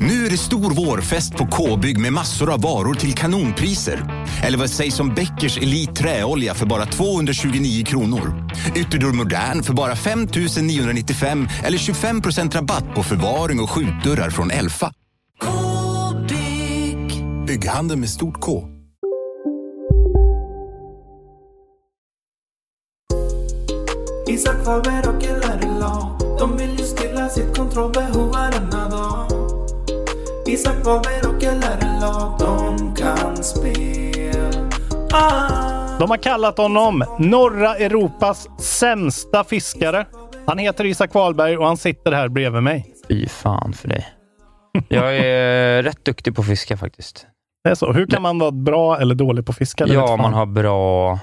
Nu är det stor vårfest på K-bygg med massor av varor till kanonpriser. Eller vad sägs om Bäckers Elite Träolja för bara 229 kronor? Ytterdörr Modern för bara 5 995 eller 25% rabatt på förvaring och skjutdörrar från Elfa. K-bygg. Bygghandeln med stort K. Isak Faber och LRLA De vill ju stilla sitt kontrollbehov varenda Isak Faber och LRLA De kan spel ah. De har kallat honom norra Europas sämsta fiskare. Han heter Isak Wahlberg och han sitter här bredvid mig. Fy fan för dig. Jag är rätt duktig på att fiska faktiskt. Det är så. Hur kan man vara bra eller dålig på att fiska? Ja, man har bra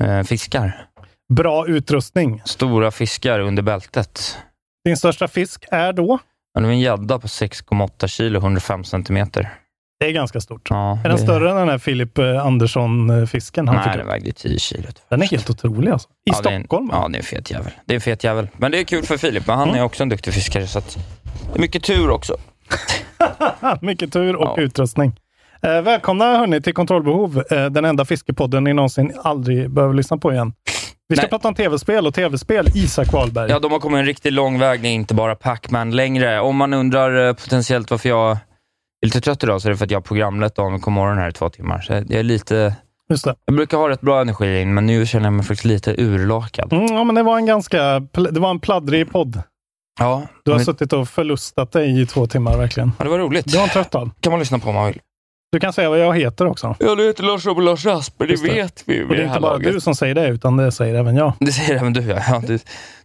eh, fiskar. Bra utrustning. Stora fiskar under bältet. Din största fisk är då? Ja, Det var en gädda på 6,8 kilo, 105 centimeter. Det är ganska stort. Ja, Är den det- större än den här Filip eh, Andersson-fisken Nej, den vägde 10 kilo. Den är helt otrolig alltså. I ja, det är en- Stockholm? Ja, det är en fet jävel. Det är en fet jävel. Men det är kul för Filip, men han Mm. är också en duktig fiskare. Så att det är mycket tur också. Mycket tur och Ja. utrustning. Eh, välkomna hörni till Kontrollbehov, eh, den enda fiskepodden ni någonsin aldrig behöver lyssna på igen. Vi ska Nej. prata om tv-spel och tv-spel, Isak Wahlberg. Ja, de har kommit en riktigt lång väg, det är inte bara Pac-Man längre. Om man undrar eh, potentiellt varför jag är lite trött idag, så är det för att jag har programlett dagen på morgonen här i två timmar. Så jag är lite... Just det. Jag brukar ha rätt bra energi in, men nu känner jag mig faktiskt lite urlakad. Mm, ja, men det var en ganska det var en pladdrig podd. Ja, Du har men, suttit och förlustat dig i två timmar verkligen. ja, det var roligt. Du en trött dag. kan man lyssna på om man vill. Du kan säga vad jag heter också. Ja, du heter Lars Robert Lars Asper, det det. vet vi ju Och vid det är det inte bara laget. du som säger det, utan det säger även jag. Det säger även du, ja. ja du,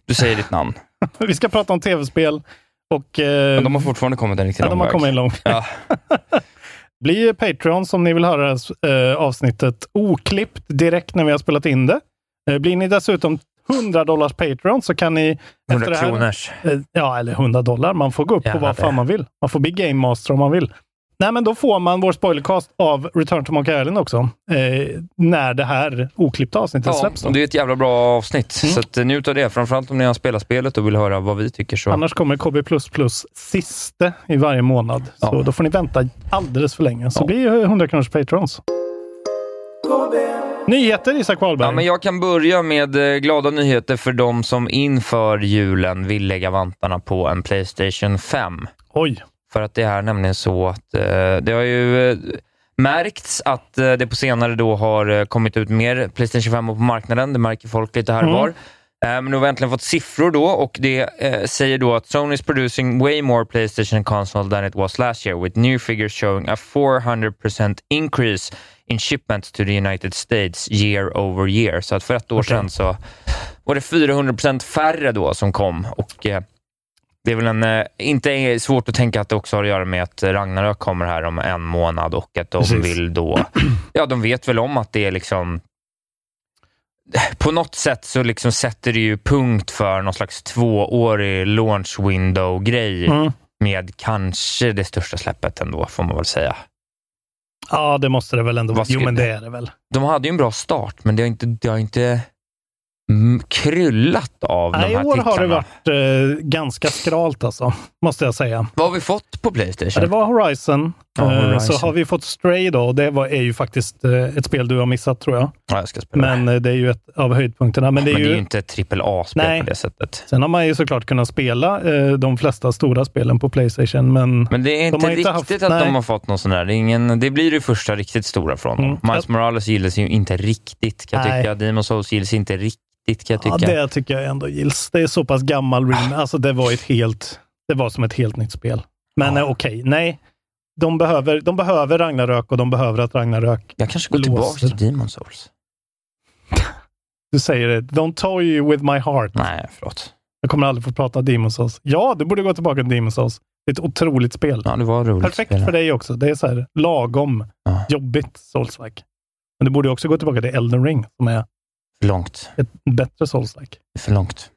du säger ditt namn. Vi ska prata om tv-spel och... Eh, Men de har fortfarande kommit en riktigt ja, lång de har kommit en lång Ja. Bli Patreon om ni vill höra eh, avsnittet oklippt direkt när vi har spelat in det. Eh, blir ni dessutom 100 dollars Patreon så kan ni... 100 efter det här- kronors. Eh, Ja, eller 100 dollar. Man får gå upp på Gärna vad fan det. man vill. Man får bli Game Master om man vill. Nej, men då får man vår spoilercast av Return to Monkey Island också. Eh, när det här oklippta avsnittet Ja, släpps. Då. det är ett jävla bra avsnitt. Mm. Så att, eh, njut av det. Framförallt om ni har spelat spelet och vill höra vad vi tycker. Så. Annars kommer KB++ siste i varje månad. Så Ja. då får ni vänta alldeles för länge. Så Ja. blir det 100 kronors Patrons. Nyheter Isak Wahlberg. Ja, men jag kan börja med eh, glada nyheter för de som inför julen vill lägga vantarna på en Playstation 5. Oj. För att det är nämligen så att eh, det har ju eh, märkts att eh, det på senare då har eh, kommit ut mer Playstation 5 på marknaden. Det märker folk lite här och Mm. var. Eh, Men nu har vi äntligen fått siffror då och det eh, säger då att Sony is producing way more Playstation console than it was last year with new figures showing a 400% increase in shipments to the United States year over year. Så att för ett år Okej. sedan så var det 400% färre då som kom och eh, det är väl en, eh, inte svårt att tänka att det också har att göra med att Ragnarök kommer här om en månad och att de Precis. vill då, ja de vet väl om att det är liksom på något sätt så liksom sätter det ju punkt för någon slags tvåårig launch window-grej Mm. med kanske det största släppet ändå, får man väl säga. Ja, det måste det väl ändå vara. Jo, men det är det väl. De hade ju en bra start, men det har inte, det har inte kryllat av Nej, de I här år titlarna. har det varit eh, ganska skralt alltså, måste jag säga. Vad har vi fått på Playstation? Ja, det var Horizon. Ja, Eh, Horizon. Så har vi fått Stray då. och Det var, är ju faktiskt eh, ett spel du har missat tror jag. Ja, jag ska spela. Men eh, det är ju ett av höjdpunkterna. Men det är Men det är ju, inte ett trippel A-spel på det sättet. Sen har man ju såklart kunnat spela eh, de flesta stora spelen på Playstation, men Men det är inte riktigt haft- att nej. de har fått någon sån där. Det, ingen, det blir det första riktigt stora från dem. Mm. Miles Morales gillas ju inte riktigt, kan jag Nej. tycka. Demon's Souls gillas inte riktigt. kan jag Ja, tycka. det tycker jag ändå gills. Det är så pass gammal rim. Alltså det var ett helt, det var som ett helt nytt spel. Men eh, okej, nej. De behöver, de behöver Ragnarök och de behöver att Ragnarök Jag kanske går tillbaka till Demon Souls. Du säger det. Don't toy with my heart. Nej, förlåt. Jag kommer aldrig få prata Demon Souls. Ja, du borde gå tillbaka till Demon Souls. Det är ett otroligt spel. Ja, det var roligt. Perfekt spel. för dig också. Det är så här lagom Ja. jobbigt Souls-like. Men du borde också gå tillbaka till Elden Ring, som är För långt. ett bättre Souls-like. För långt.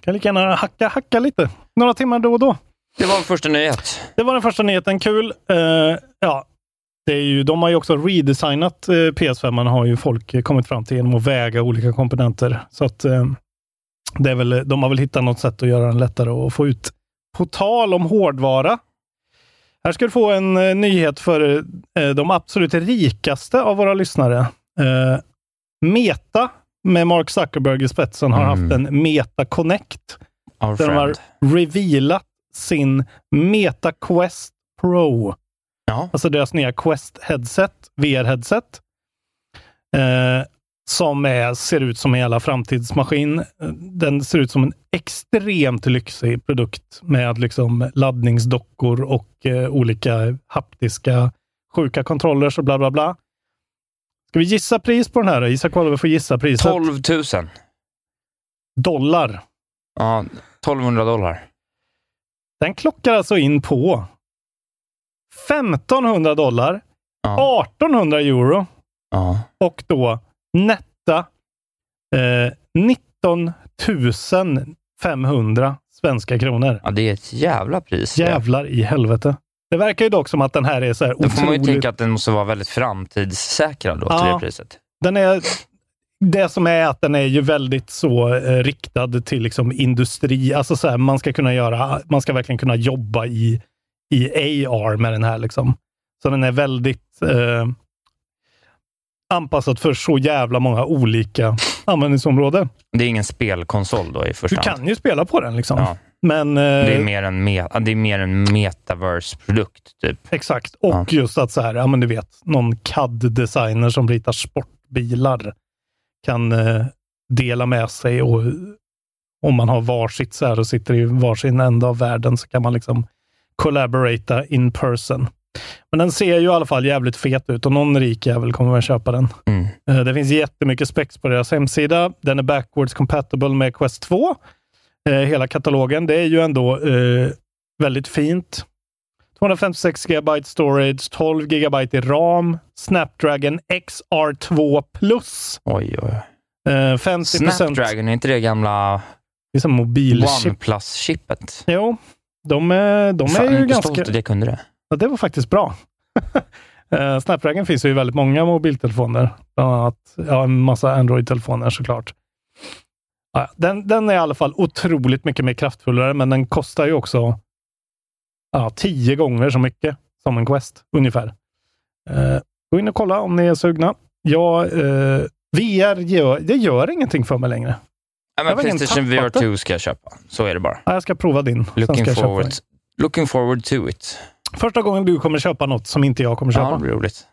Kan lika gärna hacka, hacka lite. Några timmar då och då. Det var första nyhet. Det var den första nyheten. Kul. Eh, ja, det är ju, de har ju också redesignat uh, PS5. Man har ju folk eh, kommit fram till genom att väga olika komponenter. Så att eh, det är väl, de har väl hittat något sätt att göra den lättare att få ut. På tal om hårdvara. Här ska du få en eh, nyhet för eh, de absolut rikaste av våra lyssnare. Eh, Meta med Mark Zuckerberg i spetsen har Mm. haft en Meta Connect Our där de har friend. revealat sin Meta Quest Pro. Ja. Alltså deras nya Quest headset, VR-headset. Eh, som är, ser ut som en jävla framtidsmaskin. Den ser ut som en extremt lyxig produkt med liksom laddningsdockor och eh, olika haptiska sjuka controllers och bla bla bla. Ska vi gissa pris på den här? Isak Wahlberg får gissa priset. 12 000. dollar. Ja, 1200 dollar. Den klockar alltså in på 1500 dollar, Ja. 1800 euro ja. och då netta eh, 19 500 svenska kronor. ja, det är ett jävla pris. Jävlar i helvete. Det verkar ju dock som att den här är så här Då får man ju otroligt... tänka att den måste vara väldigt framtidssäkrad då, till Ja. det priset. Den är, det som är att den är ju väldigt så eh, riktad till liksom industri. Alltså så här, man ska kunna göra, man ska verkligen kunna jobba i, i AR med den här. Liksom. Så den är väldigt eh, anpassad för så jävla många olika användningsområden. Det är ingen spelkonsol då i Du första hand. kan ju spela på den liksom. Ja. Men, eh, Det är mer en, me- det är mer en metaverse-produkt, typ. Exakt. Och Ja. just att så här, ja men du vet, någon CAD-designer som ritar sportbilar kan eh, dela med sig och om man har varsitt så här och sitter i varsin ända av världen så kan man liksom collaborata in person. Men den ser ju i alla fall jävligt fet ut och någon rik jävel kommer väl köpa den. Mm. Eh, Det finns jättemycket specs på deras hemsida. Den är backwards compatible med Quest 2. Eh, hela katalogen. Det är ju ändå eh, väldigt fint. 256 GB storage, 12 GB i RAM, Snapdragon XR2 Plus. Oj, oj. Eh, 50 Snapdragon, är inte det gamla Det är som mobilchip. OnePlus-chippet? Jo, de, är- de Fan, är ju ganska... att jag kunde det. Ja, det var faktiskt bra. Eh, Snapdragon finns ju i väldigt många mobiltelefoner. Bland annat ja, en massa Android-telefoner såklart. Ja, den, den är i alla fall otroligt mycket mer kraftfullare, men den kostar ju också ja, tio gånger så mycket som en Quest ungefär. Eh, gå in och kolla om ni är sugna. Ja, eh, VR gör, det gör ingenting för mig längre. Ja, men Playstation VR tappat det. 2 ska jag köpa. Så är det bara. Ja, jag ska prova din. Looking forward, looking forward to it. Första gången du kommer köpa något som inte jag kommer köpa. Ja, det blir roligt.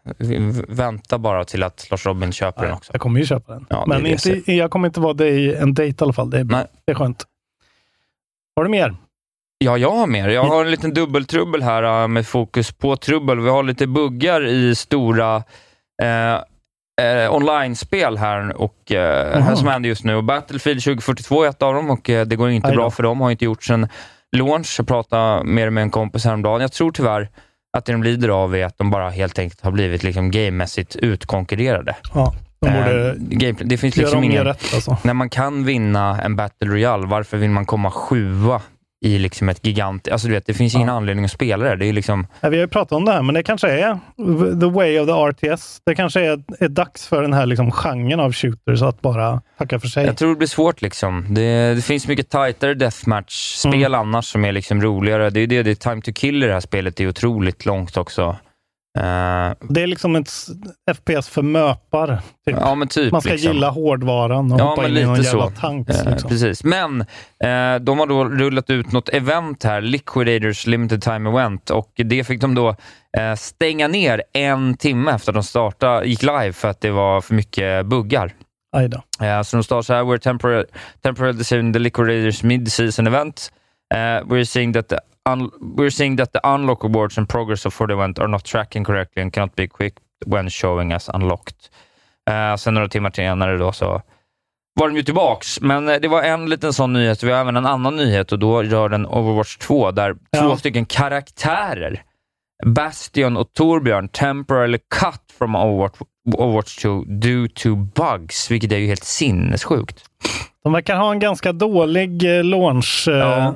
Vänta bara till att Lars Robin köper den också. Jag kommer ju köpa den. Ja, Men det jag inte, jag kommer inte vara det i en dejt i alla fall. Det är, Nej. det är skönt. Har du mer? Ja, jag har mer. Jag har en liten dubbeltrubbel här äh, med fokus på trubbel. Vi har lite buggar i stora eh, eh, online-spel här, och, eh, här som händer just nu. Battlefield 2042 är ett av dem och eh, det går inte Aj då. bra för dem. Har inte gjort sedan launch. Jag pratade med med en kompis häromdagen. Jag tror tyvärr att det de lider av är att de bara helt enkelt har blivit liksom gamemässigt utkonkurrerade. Ja, de borde Eh, gameplay. Det finns liksom om ingen... ingen... rätt alltså. När man kan vinna en Battle Royale, varför vill man komma sjua i liksom ett gigant... Alltså du vet, det finns ingen anledning att spela det. Det är liksom... Ja, vi har ju pratat om det här, men det kanske är the way of the RTS. Det kanske är, är dags för den här liksom genren av shooters att bara tacka för sig. Jag tror det blir svårt. liksom. Det, det finns mycket tajtare deathmatch-spel Mm. annars som är liksom roligare. Det är det, det är Time to kill i det här spelet. Det är otroligt långt också. Eh, Det är liksom ett FPS för möpar. Typ. ja, typ. Man ska liksom. gilla hårdvaran och Ja, hoppa men in i någon lite jävla så. tanks. Eh, Liksom. Precis, men eh, de har då rullat ut något event här, Liquidators Limited Time Event, och det fick de då eh, stänga ner en timme efter att de startade, gick live för att det var för mycket buggar. Uh, så de står så här, we're temporarily, deciding the liquidators mid-season event. Uh, we're seeing that the we're seeing that the unlock awards and progress of for the event are not tracking correctly and cannot be quick when showing as unlocked. Uh, sen några timmar senare då så var de ju tillbaks, men eh, det var en liten sån nyhet. Vi har även en annan nyhet och då rör den Overwatch 2, där Ja. två stycken karaktärer, Bastion och Torbjörn, temporarily cut from Overwatch, Overwatch 2 due to bugs, vilket är ju helt sinnessjukt. De verkar ha en ganska dålig eh, launch. Ja.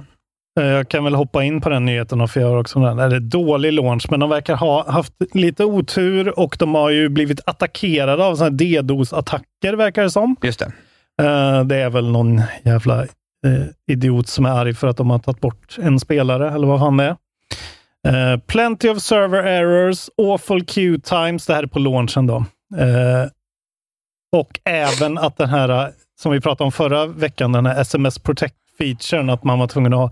Eh, Jag kan väl hoppa in på den nyheten för jag har också den. Eller dålig launch, men de verkar ha haft lite otur och de har ju blivit attackerade av här DDoS-attacker verkar det som. Just det. Eh, Det är väl någon jävla eh, idiot som är arg för att de har tagit bort en spelare, eller vad fan det är. Plenty of server errors, awful queue times. Det här är på launchen då. Och även att den här, som vi pratade om förra veckan, den här SMS Protect-featuren, att man var tvungen att ha,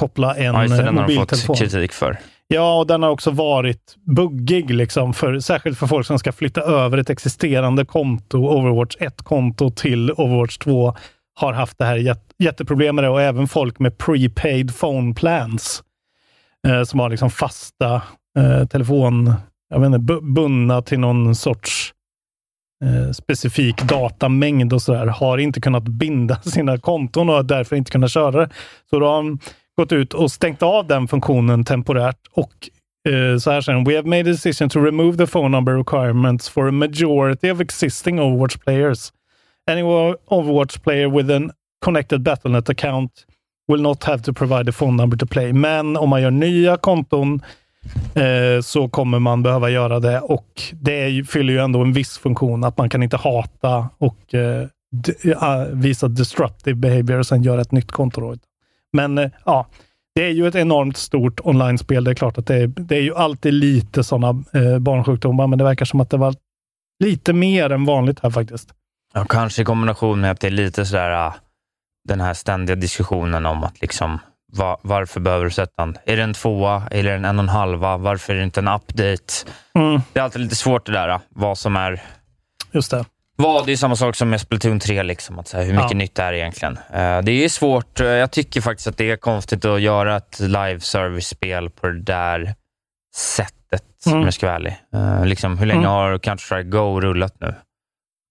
koppla en Ja, den har mobiltelefon. fått kritik för. Ja, och den har också varit buggig, liksom, för, särskilt för folk som ska flytta över ett existerande konto, Overwatch 1-konto, till Overwatch 2, har haft det här jät- jätteproblem med det och även folk med prepaid phone plans, eh, som har liksom fasta eh, telefon, jag vet inte, bu- bundna till någon sorts eh, specifik datamängd och sådär, har inte kunnat binda sina konton och har därför inte kunnat köra det. Så då har gått ut och stängt av den funktionen temporärt och eh, så här säger We have made a decision to remove the phone number requirements for a majority of existing Overwatch players. Any Overwatch player with an connected Battle.net account will not have to provide a phone number to play. Men om man gör nya konton eh, så kommer man behöva göra det och det är, fyller ju ändå en viss funktion att man kan inte hata och eh, eh visa disruptive behavior och sen göra ett nytt konto. Då. Men eh, ja, det är ju ett enormt stort online-spel. Det är klart att det är, det är ju alltid lite sådana eh, barnsjukdomar, men det verkar som att det var lite mer än vanligt här faktiskt. Ja, kanske i kombination med att det är lite sådär, ah, den här ständiga diskussionen om att liksom, va, varför behöver du sätta en, är det en tvåa eller en en och en halva? Varför är det inte en update? Mm, Det är alltid lite svårt det där, ah, vad som är just det. Vad. Det är samma sak som med Splatoon 3, liksom, att säga, hur mycket Ja. nytt det är egentligen. Eh, det är svårt. eh, Jag tycker faktiskt att det är konstigt att göra ett live service-spel på det där sättet, om Mm. jag ska vara ärlig. Eh, liksom, hur länge Mm. har Counter-Strike Go rullat nu?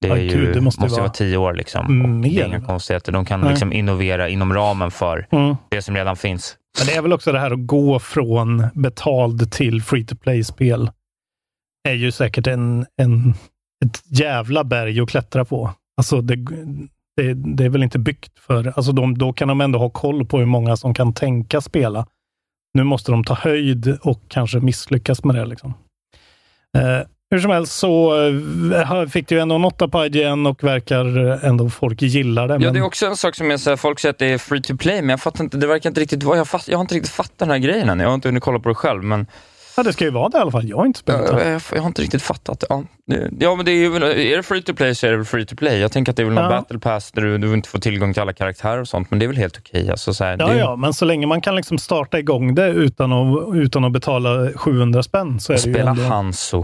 Det, är Ja, ju, gud, det måste måste, vara vara- tio år. Liksom. Det är inga konstigheter. De kan Nej. liksom innovera inom ramen för Mm. det som redan finns. Men det är väl också det här att gå från betald till free to play-spel. är ju säkert en, en, ett jävla berg att klättra på. Alltså det, det, det är väl inte byggt för... Alltså de, då kan de ändå ha koll på hur många som kan tänka spela. Nu måste de ta höjd och kanske misslyckas med det. Liksom. Eh, hur som helst så eh, fick du ändå en åtta på IGN och verkar ändå folk gillar det. Ja, men- det är också en sak som jag säger, folk säger att det är free to play, men jag fattar inte, det verkar inte riktigt vara, jag, jag har inte riktigt fattat den här grejen än. Jag har inte hunnit kolla på det själv, men Ja, det ska ju vara det i alla fall. Jag har inte jag, det. jag, jag har inte riktigt fattat. Ja, det, ja men det är ju, väl- är det free to play så är det väl free to play. Jag tänker att det är väl någon Ja. battle pass där du, du inte får tillgång till alla karaktärer och sånt, men det är väl helt okej. Alltså, så här, Ja, det, ja, men så länge man kan liksom starta igång det utan att, utan att betala 700 spänn så är det ju Spela ändå... Hanso.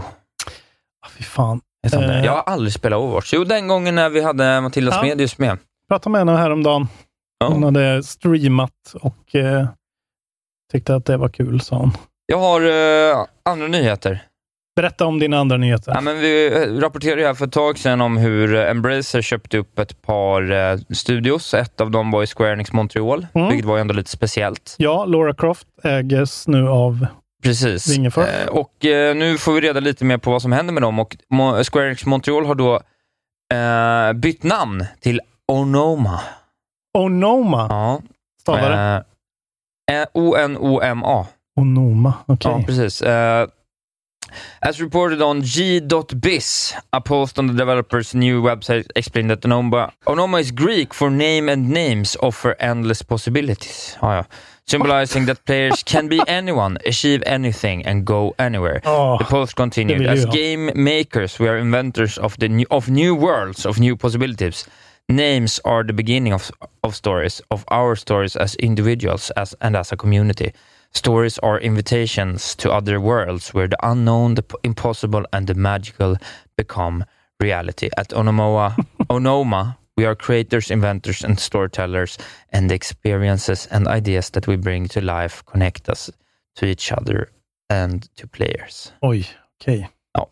Ah, Fy fan. Eh. Jag har aldrig spelat Overwatch. Jo, den gången när vi hade Matilda Ja. Smedius med. pratade med henne häromdagen. Hon Ja. hade streamat och eh, tyckte att det var kul, sa hon. Jag har eh, andra nyheter. Berätta om dina andra nyheter. Ja, men vi eh, rapporterade ju här för ett tag sedan om hur eh, Embracer köpte upp ett par eh, studios. Ett av dem var i Square Enix Montreal, Mm. vilket var ju ändå lite speciellt. Ja, Laura Croft äges nu av... Precis. Wingefors. Eh, och eh, nu får vi reda lite mer på vad som händer med dem. Och Mo- Square Enix Montreal har då bytt namn till Onoma. Onoma. Ja. Stavar det? O-N-O-M-A. Onoma, okej. Ja, precis. Eh, as reported on G.biz, a post on the developer's new website explained that Onoma, Onoma is Greek for name and names offer endless possibilities. Ja, ja. Symbolizing that players can be anyone, achieve anything and go anywhere. Åh, The post continued. As game makers, we are inventors of the new, of new worlds, of new possibilities. Names are the beginning of, of stories, of our stories as individuals as, and as a community. Stories are invitations to other worlds where the unknown, the impossible, and the magical become reality. At Onomoa, Onoma, we are creators, inventors, and storytellers, and the experiences and ideas that we bring to life connect us to each other and to players. Oj, okej. Ja.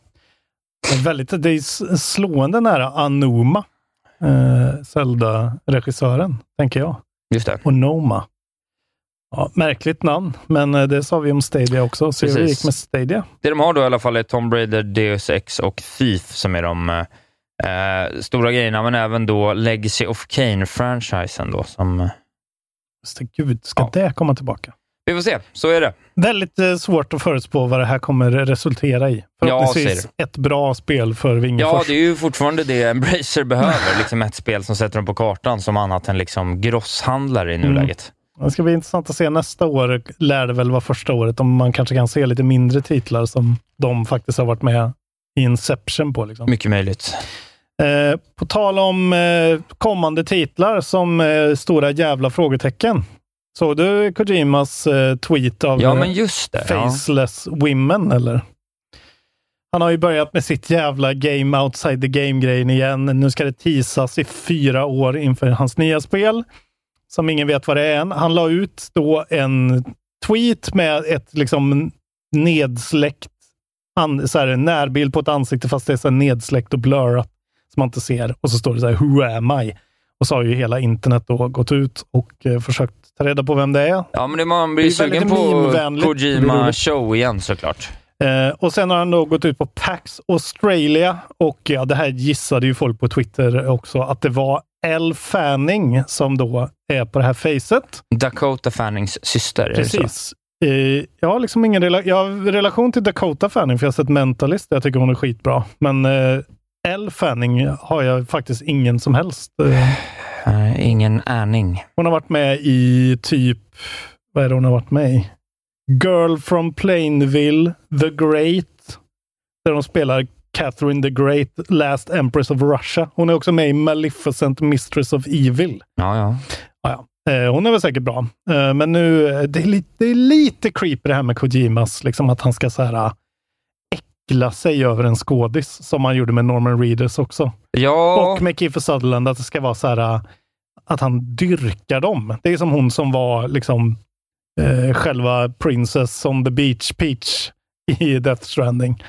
Det är väldigt det är s- slående nära Anuma, eh, Zelda-regissören, tänker jag. Just det. Och Noma. Ja, märkligt namn, men eh, det sa vi om Stadia också. Det Precis. gick med Stadia. Det de har då i alla fall är Tomb Raider, Deus Ex och Thief som är de eh, stora grejerna, men även då Legacy of Kane-franchisen då som... eh, Just det, Gud, ska det komma tillbaka? Vi får se, så är det. Väldigt eh, svårt att förutspå vad det här kommer resultera i. Förhoppningsvis säger ett bra spel för Wingefors. Ja, det är ju fortfarande det Embracer behöver. liksom ett spel som sätter dem på kartan som annat än liksom grosshandlare i nuläget. Det ska bli intressant att se nästa år, lär det väl vara första året, om man kanske kan se lite mindre titlar som de faktiskt har varit med i Inception på. Liksom. Mycket möjligt. Eh, på tal om eh, kommande titlar som eh, stora jävla frågetecken. Såg du Kojimas eh, tweet av Ja, eh, men just det. Ja. Faceless Women, eller? Han har ju börjat med sitt jävla game outside the game-grejen igen. Nu ska det teasas i fyra år inför hans nya spel, som ingen vet vad det är än. Han la ut då en tweet med ett liksom nedsläckt, an, så här, en närbild på ett ansikte, fast det är så nedsläckt och blurrat, som man inte ser. Och så står det så här, Who am I? Och så har ju hela internet då gått ut och eh, försökt ta reda på vem det är. Ja, men det, man blir Det sugen på Kojima show igen såklart. Eh, och sen har han då gått ut på PAX Australia och ja, det här gissade ju folk på Twitter också, att det var Elle Fanning som då är på det här facet. Dakota Fannings syster? Precis. Eh, jag har liksom ingen rela jag har relation till Dakota Fanning, för jag har sett Mentalist, jag tycker hon är skitbra. Men eh, Elle Fanning har jag faktiskt ingen som helst. Eh, ingen aning. hon har varit med i typ, vad är det hon har varit med i? Girl from Plainville, The Great, där de spelar Catherine the Great, Last Empress of Russia. Hon är också med i Maleficent Mistress of Evil. Ja, ja. Ja, ja. Eh, hon är väl säkert bra. Eh, men nu, eh, det är, lite, det är lite creepy det här med Kojimas, liksom att han ska så här, äckla sig över en skådis, som han gjorde med Norman Reedus också. Ja, Och med Kiefer Sutherland, att det ska vara så här, att han dyrkar dem. Det är som hon som var liksom eh, själva Princess on the Beach Peach i Death Stranding.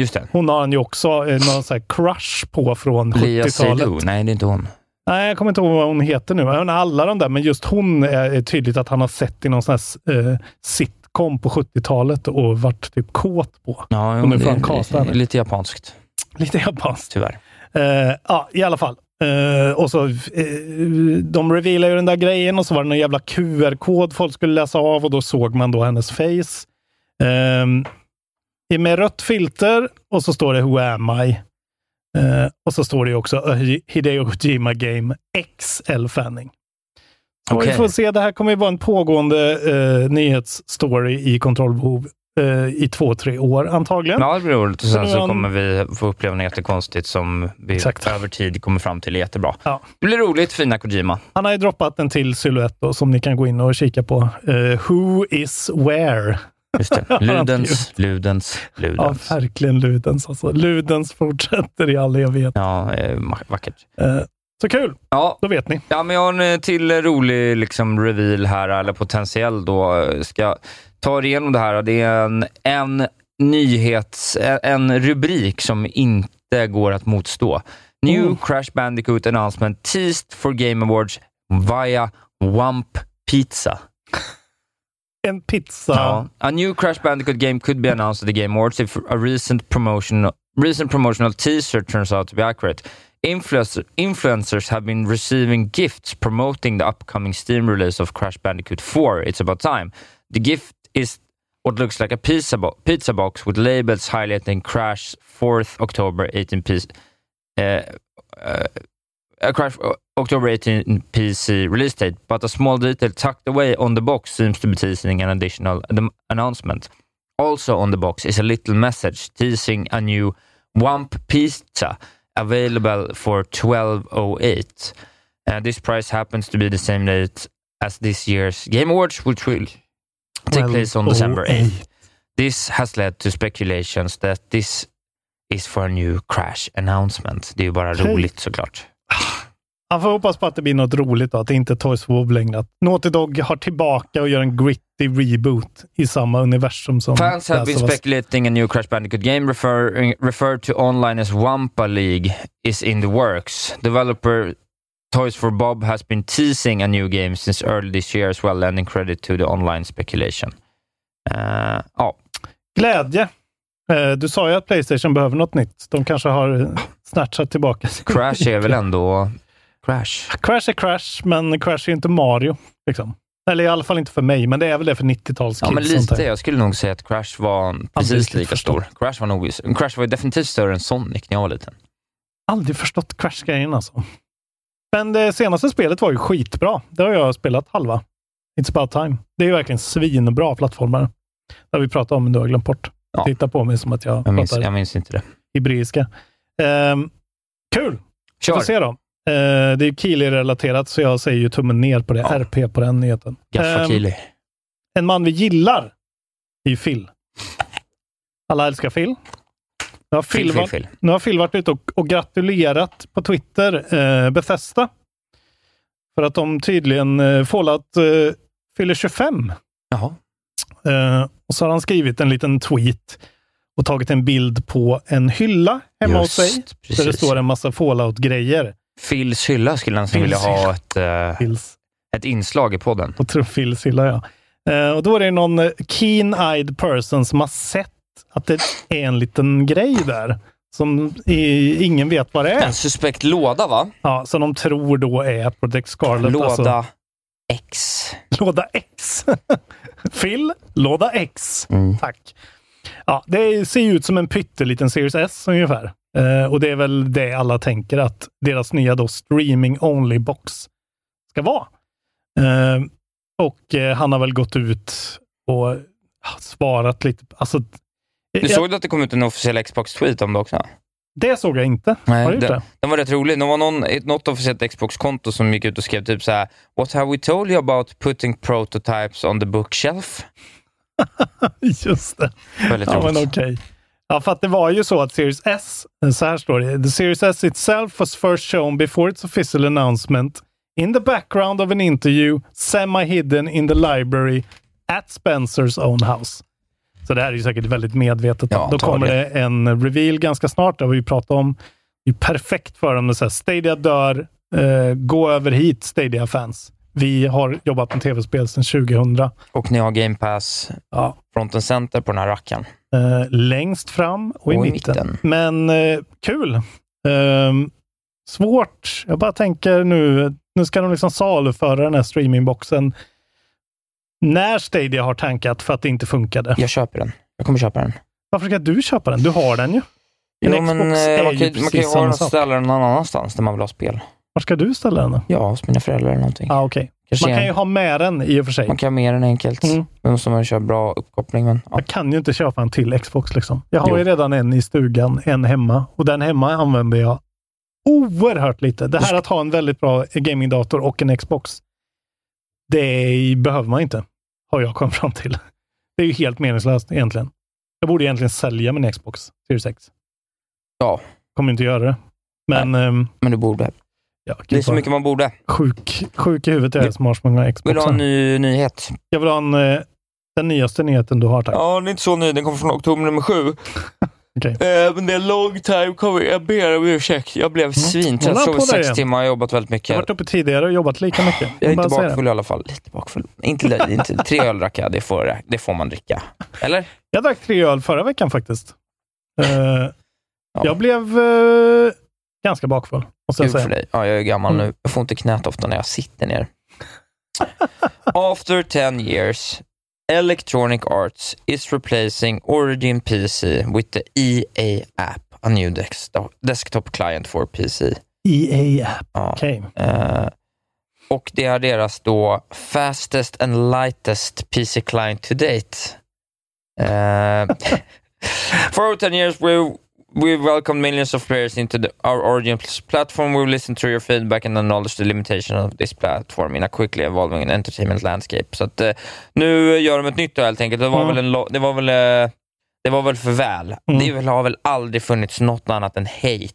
Just det. Hon har han ju också eh, någon så här crush på från Lia 70-talet. Seydoux. Nej, det är inte hon. Nej, jag kommer inte ihåg vad hon heter nu. Menar alla de där, men just hon är tydligt att han har sett i någon sån här eh, sitcom på 70-talet och varit typ kåt på. Ja, Och nu får han henne. lite japanskt, Lite japanskt. tyvärr. Eh, ja, i alla fall. Eh, och så, eh, de revealar ju den där grejen och så var det någon jävla QR-kod folk skulle läsa av och då såg man då hennes face. Eh, med rött filter och så står det Who am I? Eh, och så står det också "A Hideo Kojima Game XL Fanning. Så Okej. Vi får se, det här kommer ju vara en pågående eh, nyhetsstory i kontrollbehov eh, i två, tre år antagligen. Ja, det blir roligt. Och sen så kommer vi få uppleva något jättekonstigt som vi Exakt. över tid kommer fram till är jättebra. Ja. Det blir roligt, fina Kojima. Han har ju droppat en till silhuett då, som ni kan gå in och kika på. Eh, who is where? Just det. Ja, Ludens, Ludens, Ja, Ludens. verkligen Ludens. Alltså. Ludens fortsätter i all evighet. Ja, eh, vackert. Eh, så kul! Ja, Då vet ni. Ja, men jag har en eh, till rolig liksom, reveal här, eller potentiell då. eh, Ska ta er igenom det här. Det är en, en nyhets... En rubrik som inte går att motstå. New Mm. Crash Bandicoot announcement teased for Game Awards via Wump Pizza. En pizza. A new Crash Bandicoot game could be announced at the Game Awards if a recent promotional, recent promotional teaser turns out to be accurate. Influencer, influencers have been receiving gifts promoting the upcoming Steam release of Crash Bandicoot 4, It's About Time. The gift is what looks like a pizza, bo- pizza box with labels highlighting Crash 4th October 18 PC, uh, uh, a Crash uh, October 18 PC release date, but a small detail tucked away on the box seems to be teasing an additional announcement. Also on the box is a little message teasing a new Wump Pizza available for 1208. Uh, this price happens to be the same date as this year's Game Awards, which will take place on December 8th. This has led to speculations that this is for a new crash announcement. Det är ju bara roligt såklart. Man får hoppas på att det blir något roligt då, att det inte är Toys for Bob längre. Naughty Dog har tillbaka och gör en gritty reboot i samma universum som Fans have been speculating a new Crash Bandicoot game refer, referred to online as Wampa League is in the works. Developer Toys for Bob has been teasing a new game since early this year as well, lending credit to the online speculation. Eh, Ja, Glädje. Eh, Du sa ju att Playstation behöver något nytt. De kanske har snatchat tillbaka. Crash är väl ändå Crash. Crash är Crash, men Crash är inte Mario. Liksom. Eller i alla fall inte för mig, men det är väl det för 90-tals Ja, men lite. Jag skulle nog säga att Crash var precis lika förstått. stor. Crash var, nog, Crash var definitivt större än Sonic när jag var liten. Aldrig förstått Crash-grejen alltså. Men det senaste spelet var ju skitbra. Det har jag spelat halva. It's about time. Det är verkligen svinbra plattformar. Det har vi pratat om, men du har glömt bort. Ja. Titta på mig som att jag, Jag minns, pratar jag minns inte det. hebreiska. Ehm, kul! Vi Kör! får se då. Eh, det är Keely-relaterat, så jag säger ju tummen ner på det. Ja. RP på den nyheten. Gaffa Keely. en man vi gillar är ju Phil. Alla älskar Phil. Nu har Phil, Phil, Phil, varit, Phil. Nu har Phil varit ute och, och gratulerat på Twitter eh, Bethesda. För att de tydligen, eh, Fallout eh, fyller 25. Jaha. Eh, och så har han skrivit en liten tweet och tagit en bild på en hylla hemma hos sig. Just, Där det precis. står en massa Fallout-grejer. Phils hylla skulle som vilja ha ett, eh, ett inslag i podden. på tror Phils hylla, ja. Eh, och då är det någon eh, keen-eyed person som har sett att det är en liten grej där. Som i, ingen vet vad det är. En suspekt låda, va? Ja, som de tror då är Project Scarlet. Låda Alltså, X. låda X. Phil, låda X. Mm. Tack. Ja, det ser ju ut som en pytteliten Series S ungefär. Eh, och det är väl det alla tänker att deras nya då streaming only box ska vara. Eh, och eh, han har väl gått ut och svarat lite. Alltså, Du jag- såg du att det kom ut en officiell Xbox-tweet om det också? Det såg jag inte. har du den, det? den var rätt rolig. Det var någon, ett, något officiellt Xbox-konto som gick ut och skrev typ så här What have we told you about putting prototypes on the bookshelf? Just det. Väldigt Ja, roligt. men okej. Ja, för att det var ju så att Series S, så här står det. The Series S itself was first shown before its official announcement in the background of an interview semi-hidden in the library at Spencers own house. Så det här är ju säkert väldigt medvetet. Ja, Då kommer det en reveal ganska snart, det har vi ju pratat om. Det är perfekt för dem. att säga Stadia dör, eh, gå över hit Stadia-fans. Vi har jobbat med tv-spel sedan 2000. Och ni har Game Pass Ja, front and center på den här rackaren. Eh, längst fram och, i, Och i mitten. mitten. Men eh, kul. Ehm, svårt. Jag bara tänker nu, nu ska de liksom saluföra den här streamingboxen när Stadia har tankat för att det inte funkade. Jag köper den. Jag kommer köpa den. Varför ska du köpa den? Du har den ju. En Jo, men, Xbox eh, man, kan, ju- man kan ju ha den sak. ställa den någon annanstans där man vill ha spel. Var ska du ställa den då? Ja, hos mina föräldrar eller någonting. Ah. Kanske Man kan en- ju ha med den i och för sig. Man kan ha mer än enkelt. Mm. Då måste man köra bra uppkoppling. Men, ja. Jag kan ju inte köpa en till Xbox. Liksom. Jag har Jo. ju redan en i stugan, en hemma. Och den hemma använder jag oerhört lite. Det här att ha en väldigt bra gamingdator och en Xbox, det behöver man inte. Har jag kommit fram till. Det är ju helt meningslöst egentligen. Jag borde egentligen sälja min Xbox Series X. ja, Kommer inte göra det. Men ehm, men du borde. Ja, Det är så mycket man borde. sjuk, sjuk i huvudet är jag som har så många Vill du ha Xboxar. en ny nyhet? Jag vill ha en, eh, den nyaste nyheten du har, tack. Ja, den är inte så ny. Den kommer från oktober nummer sju. Okej. Eh, men det är long time coming. Jag ber om ursäkt. Jag blev svintrött. Hålla Sov i sex där. timmar och jobbat väldigt Jag mycket. har varit uppe tidigare och jobbat lika mycket. Jag är inte bakfull i alla fall. Lite bakfull. Inte, inte tre öl drack jag. Det får, det får man dricka. Eller? Jag drack tre öl förra veckan faktiskt. Eh, Ja. Jag blev eh, ganska bakfull, Kul för dig. Ja, jag är gammal Mm. nu. Jag får inte knät ofta när jag sitter ner. After 10 years, Electronic Arts is replacing Origin PC with the EA app, a new desktop, desktop client for PC. EA-app, Ja. okej. Eh, och det är deras då fastest and lightest PC client to date. Uh, for over 10 years we we welcomed millions of players into the, our Origin platform. We will listen to your feedback and acknowledge the limitation of this platform in a quickly evolving entertainment landscape. Så att, eh, nu gör de ett nytt då helt enkelt. Det var Mm. väl, en, det var väl eh, Det var väl för väl. Mm. Det har väl aldrig funnits något annat än hate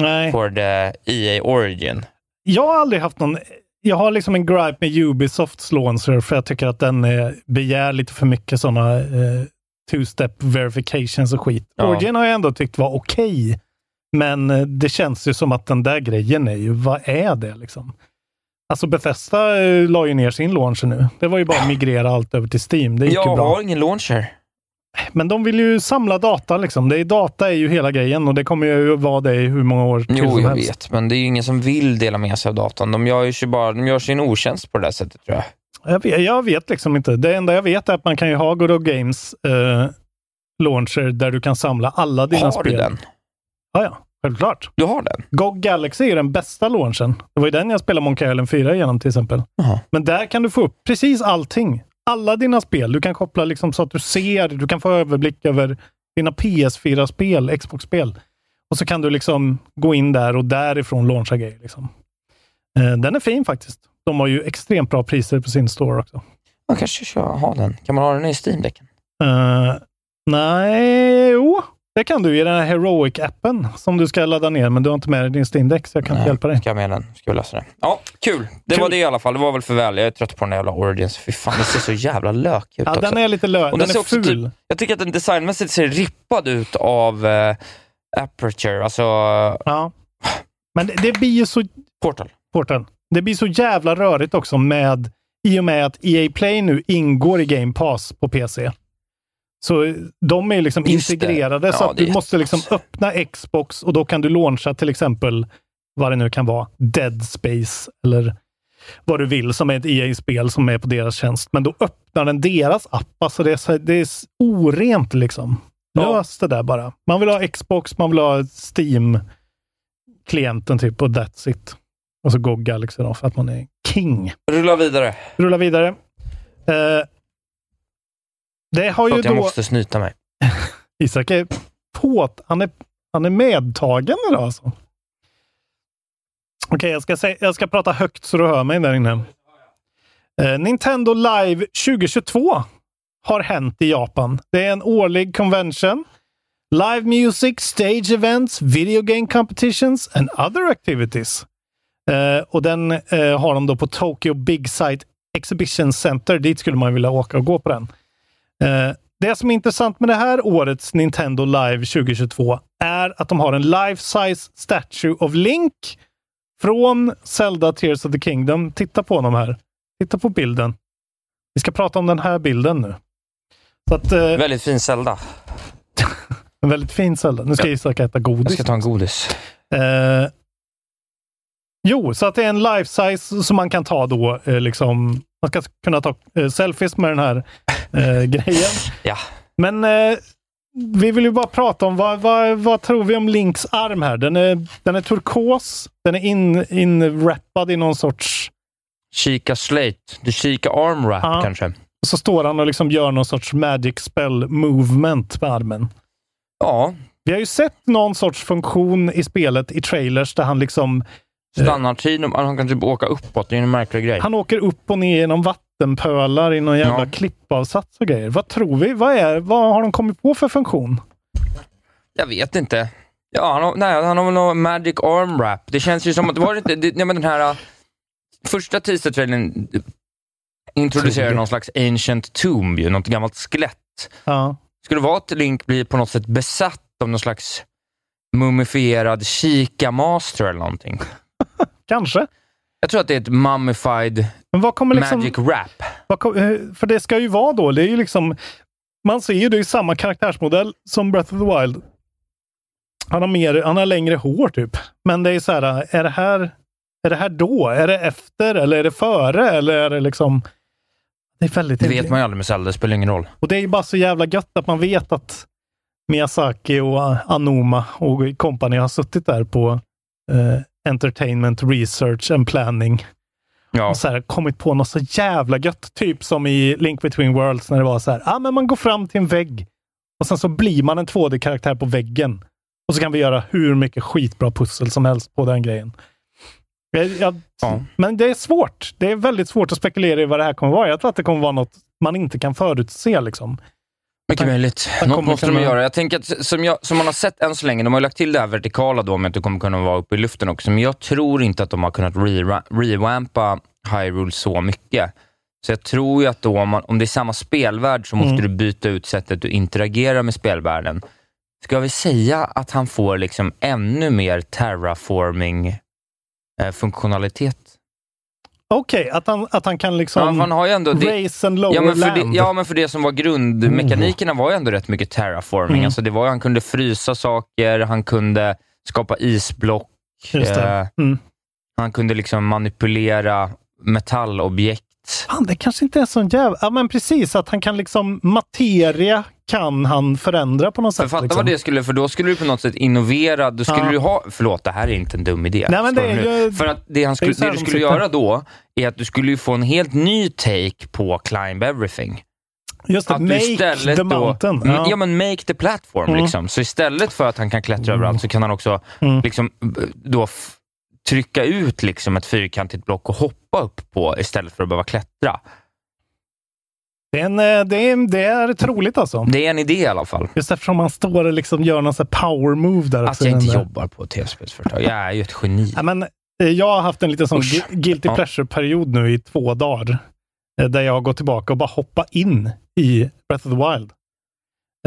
Nej. for the EA Origin. Jag har aldrig haft någon... Jag har liksom en gripe med Ubisofts launcher för jag tycker att den eh, begär lite för mycket sådana eh, two-step verifications och skit. Ja. Origin har jag ändå tyckt var okej. men eh, det känns ju som att den där grejen är ju, vad är det liksom? Alltså Bethesda eh, la ju ner sin launcher nu. Det var ju bara att migrera allt över till Steam. Det gick ju Jag bra. har ingen launcher. Men de vill ju samla data liksom. Det är, data är ju hela grejen och det kommer ju vara det i hur många år till Jo, som jag helst. vet, men det är ju ingen som vill dela med sig av datan. De gör ju bara, de gör sig en otjänst på det där sättet tror jag. Jag vet, jag vet liksom inte. Det enda jag vet är att man kan ju ha God of Games eh, launcher där du kan samla alla dina Har spel. du den? Ja, ja. Självklart. Du har den? GOG Galaxy är den bästa launchen. Det var ju den jag spelade Monkey Island 4 genom till exempel. Jaha. Men där kan du få upp precis allting. Alla dina spel. Du kan koppla liksom så att du ser, du kan få överblick över dina PS4-spel, Xbox-spel. Och så kan du liksom gå in där och därifrån launcha grejer. Liksom. Eh, den är fin faktiskt. De har ju extremt bra priser på sin store också. Man kanske ska ha den. Kan man ha den i Steam-däcken? Eh, nej, jo. Det kan du i den här Heroic-appen som du ska ladda ner, men du har inte med dig din Steam Deck, så jag kan inte hjälpa dig. Ska jag med den? Ska vi lösa det? Ja, kul. Det Kul. var det i alla fall. Det var väl för väl. Jag är trött på den jävla Origins. Fy fan, det ser så jävla lökig ut Ja, också. den är lite lö- Och den ser är också ful. Typ, jag tycker att den designmässigt ser rippad ut av eh, Aperture, alltså Ja. Men det, det blir ju så... Portal. Portal. Det blir så jävla rörigt också med, i och med att EA Play nu ingår i Game Pass på PC. Så de är liksom Just integrerade, så Ja, att det är du måste liksom öppna Xbox och då kan du launcha till exempel, vad det nu kan vara, Dead Space eller vad du vill, som är ett EA-spel som är på deras tjänst. Men då öppnar den deras app. Alltså det är, så, det är orent liksom. Lös det där bara. Man vill ha Xbox, man vill ha Steam-klienten typ och that's it. Och så går Galaxy då för att man är king. Rulla vidare. Rulla vidare. Eh, det har ju Förlåt, då... jag måste snyta mig. Isak är på, han är, han är medtagen idag alltså. Okej, jag, ska jag ska prata högt så du hör mig där inne. Eh, Nintendo Live 2022 har hänt i Japan. Det är en årlig convention. Live music, stage events, video game competitions and other activities. Eh, och den eh, har de då på Tokyo Big Sight Exhibition Center. Dit skulle man vilja åka och gå på den. Eh, det som är intressant med det här årets Nintendo Live 2022 är att de har en life-size statue of Link från Zelda Tears of the Kingdom. Titta på honom här. Titta på bilden. Vi ska prata om den här bilden nu. Att, eh, Väldigt fin Zelda. en väldigt fin Zelda. Nu ska Isak äta godis. Jag ska ta en godis. Eh, jo, så att det är en life size som man kan ta då. Eh, liksom, man ska kunna ta eh, selfies med den här eh, grejen. Ja. Men eh, vi vill ju bara prata om vad, vad, vad tror vi om Links arm här? Den är, den är turkos. Den är in, inwrappad i någon sorts... Kika slate. Du kika arm wrap Ja. kanske. Och så står han och liksom gör någon sorts magic spell movement med armen. Ja, Vi har ju sett någon sorts funktion i spelet i trailers där han liksom standardtid. Han kan typ åka uppåt. Det är en märklig grej. Han åker upp och ner genom vattenpölar i någon jävla Ja. klippavsats och grejer. Vad tror vi? Vad, är, vad har de kommit på för funktion? Jag vet inte. Ja, han har, nej, han har väl någon magic arm wrap. Det känns ju som att, var det inte, det, nej, men den här uh, första teaser-trailern introducerade någon slags ancient tomb, ju, något gammalt skelett. Ja. Skulle det vara att Link blir på något sätt besatt av någon slags mumifierad kika-master eller någonting? Kanske. Jag tror att det är ett mummified liksom... magic wrap. Vad kom, eh, för det ska ju vara då, det är ju liksom... Man ser ju det i samma karaktärsmodell som Breath of the Wild. Han har, mer, han har längre hår typ. Men det är så här, är det här, är det här då? Är det efter eller är det före? Eller är det liksom... Det är väldigt... Det vet man ju aldrig med Zelda, det spelar ingen roll. Och det är ju bara så jävla gött att man vet att Miyazaki och Anoma och company har suttit där på eh, Entertainment Research and Planning Ja. och så här, kommit på något så jävla gött. Typ som i Link Between Worlds när det var så här, ah, men man går fram till en vägg och sen så blir man en 2D-karaktär på väggen. Och så kan vi göra hur mycket skitbra pussel som helst på den grejen. Jag, Ja. Men det är svårt. Det är väldigt svårt att spekulera i vad det här kommer vara. Jag tror att det kommer vara något man inte kan förutse. Liksom. Mycket möjligt. Något måste de göra. Jag tänker att som, jag, som man har sett än så länge, de har lagt till det här vertikala då med att du kommer kunna vara uppe i luften också, men jag tror inte att de har kunnat re- rewampa Hyrule så mycket. Så jag tror ju att då, om, man, om det är samma spelvärld så måste Mm. du byta ut sättet du interagerar med spelvärlden. Ska vi säga att han får liksom ännu mer terraforming-funktionalitet? Okej, att, han, att han kan liksom Ja, man har ju ändå det- raise and lower Ja men, för land. det, ja, men för det som var grundmekanikerna var ju ändå rätt mycket terraforming. Mm. Alltså det var, han kunde frysa saker, han kunde skapa isblock, eh, Mm. han kunde liksom manipulera metallobjekt. Fan, det kanske inte är så jävla... Ja, men precis. Att han kan liksom... Materia kan han förändra på något sätt. fatta liksom. vad det skulle, för då skulle du på något sätt innovera, då skulle Ja. du ha, förlåt det här är inte en dum idé. Nej, men det är ju- För att det, han skulle, det det du skulle göra då, är att du skulle få en helt ny take på Climb Everything. Just det, Att du make the då, mountain. Mm, Ja. Ja. men make the platform. Mm. Liksom. Så istället för att han kan klättra överallt så kan han också Mm. liksom, b- då trycka ut liksom ett fyrkantigt block och hoppa upp på istället för att behöva klättra. Det, är en, eh, det, är, det är troligt alltså. Det är en idé i alla fall. Just eftersom han står och liksom gör någon sån power move där. Att jag inte där. jobbar på ett tv-spelsföretag. Jag är ju ett geni. Ja, men, eh, jag har haft en liten sån Usch. gu- guilty pleasure-period nu i två dagar. eh, Där jag har gått tillbaka och bara hoppat in i Breath of the Wild.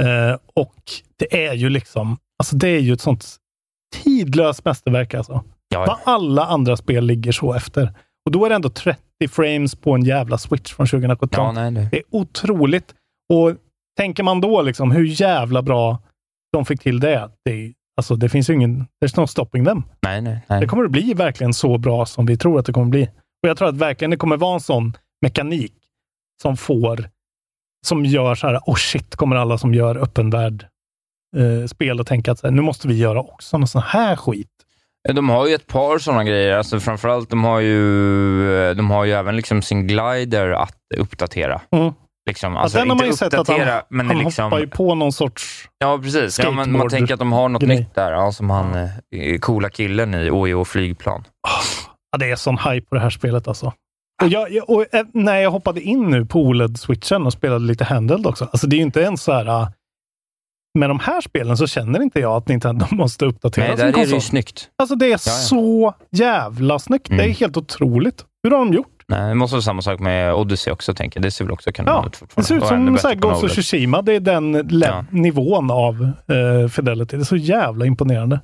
Eh, och det är ju liksom, alltså det är ju ett sånt tidlöst mästerverk alltså. Ja, Vad alla andra spel ligger så efter. Och då är det ändå 30 frames på en jävla switch från 2017. ja, nej, det. Det är otroligt. Och tänker man då liksom hur jävla bra de fick till det. det alltså det finns ju ingen, there's no stopping them. nej, nej, nej. Det kommer att bli verkligen så bra som vi tror att det kommer bli. Och jag tror att verkligen det kommer vara en sån mekanik som får, som gör så här, oh shit, kommer alla som gör öppen värld eh, spel och tänka att här, nu måste vi göra också någon sån här skit. De har ju ett par sådana grejer. Alltså framförallt, de har ju, de har ju även liksom sin glider att uppdatera. Mm. Liksom, Alltså, alltså, den har man ju sett att han, men han liksom... hoppar ju på någon sorts... Ja, precis. Ja, man skateboard- tänker att de har något grej. nytt där, ja, som han, eh, coola killen i OEO flygplan. Ja, det är sån hype på det här spelet alltså. Och, jag, jag- och eh, när jag hoppade in nu på OLED-switchen och spelade lite handheld också. Alltså det är ju inte ens så här... Med de här spelen så känner inte jag att Nintendo måste uppdatera Nej, sin där är det ju snyggt. Alltså det är ja. så jävla snyggt. Det är Mm. helt otroligt. Hur har de gjort? Nej, det måste vara samma sak med Odyssey också, tänker jag. Det ser väl också Ja, kanon ut det fortfarande. ser ut som så här Ghost of. Tsushima. Det är den Ja. nivån av eh, Fidelity. Det är så jävla imponerande.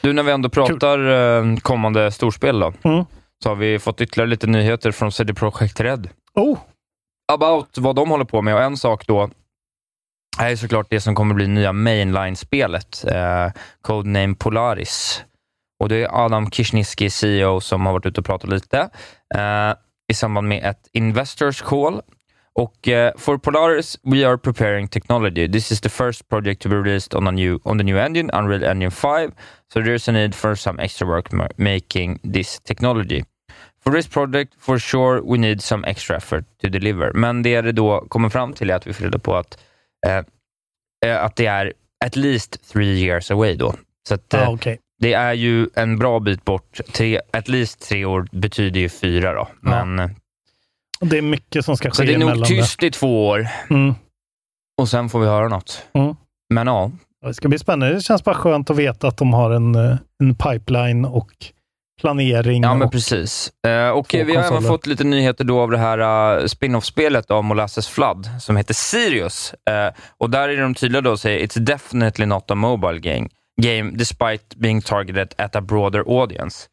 Du, när vi ändå pratar eh, kommande storspel då, Mm. så har vi fått ytterligare lite nyheter från CD Projekt Red. Oh, about vad de håller på med. Och en sak då här är såklart det som kommer bli nya mainline-spelet, eh, Codename Polaris. Och det är Adam Kishniski, CEO, som har varit ute och pratat lite eh, i samband med ett Investors Call. Och eh, for Polaris, we are preparing technology. This is the first project to be released on, a new, on the new engine, Unreal Engine 5. So there's a need for some extra work making this technology. For this project, for sure, we need some extra effort to deliver. Men det det då kommer fram till är att vi får reda på att, eh, eh, att det är at least three years away då. Så att, eh, ja, okej. det är ju en bra bit bort. Tre, at least tre år betyder ju fyra då. Ja. Men, eh, Det är mycket som ska ske så det är nog tyst i två år. Mm. och sen får vi höra något. Mm. Men ja, Det ska bli spännande. Det känns bara skönt att veta att de har en, eh, en pipeline och planering. Ja, men och, precis. Eh, och vi har även fått lite nyheter då av det här uh, spin-off-spelet av Molasses Flood, som heter Sirius. Eh, och där är de tydliga då och säger “It's definitely not a mobile game, game despite being targeted at a broader audience”.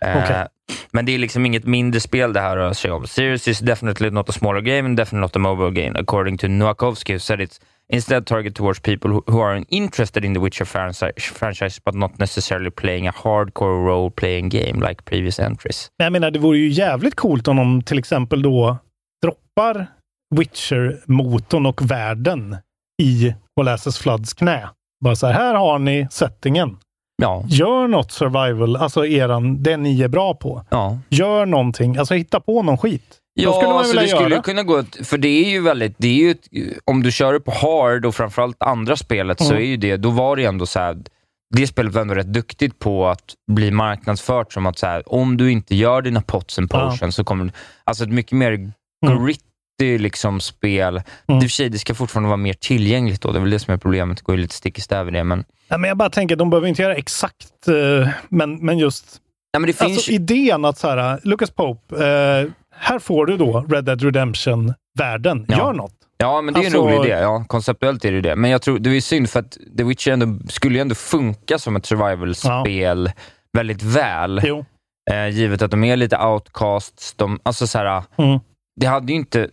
Eh, Okej. Men det är liksom inget mindre spel det här rör sig om. Sirius is definitely not a smaller game and definitely not a mobile game, according to Nowakowski, who said it's instead targeted towards people who, who are interested in the Witcher franchise, but not necessarily playing a hardcore role-playing game like previous entries. Men jag menar, det vore ju jävligt coolt om de till exempel då droppar Witcher-motorn och världen i Molasses Floods knä. Bara så här, här har ni settingen. Ja, Gör något survival, alltså eran, det ni är bra på. ja. Gör någonting, alltså hitta på någon skit. Ja, skulle alltså det skulle ju kunna gå, för det är ju väldigt, det är ju om du kör på hard och framförallt andra spelet så Mm. är ju det, då var det ändå så här, det spelet var ändå rätt duktigt på att bli marknadsfört som att så här, om du inte gör dina pots and Ja. potions så kommer du, alltså ett mycket mer Mm. gritty ju liksom spel. Mm. Det, för sig, det ska fortfarande vara mer tillgängligt då. Det är väl det som är problemet. Det går ju lite stick i stäv i det. Men, Nej, men jag bara tänker, de behöver inte göra exakt, eh, men, men just nej, men det finns alltså, ju- idén att så här, Lucas Pope, eh, här får du då Red Dead Redemption-världen. Ja. Gör något. Ja, men det är Alltså- en rolig idé. Ja, konceptuellt är det det. Men jag tror det är synd för att The Witcher ändå, skulle ju ändå funka som ett survival-spel väldigt väl. Jo. Eh, givet att de är lite outcasts. De, alltså så här, Mm. Det hade ju inte...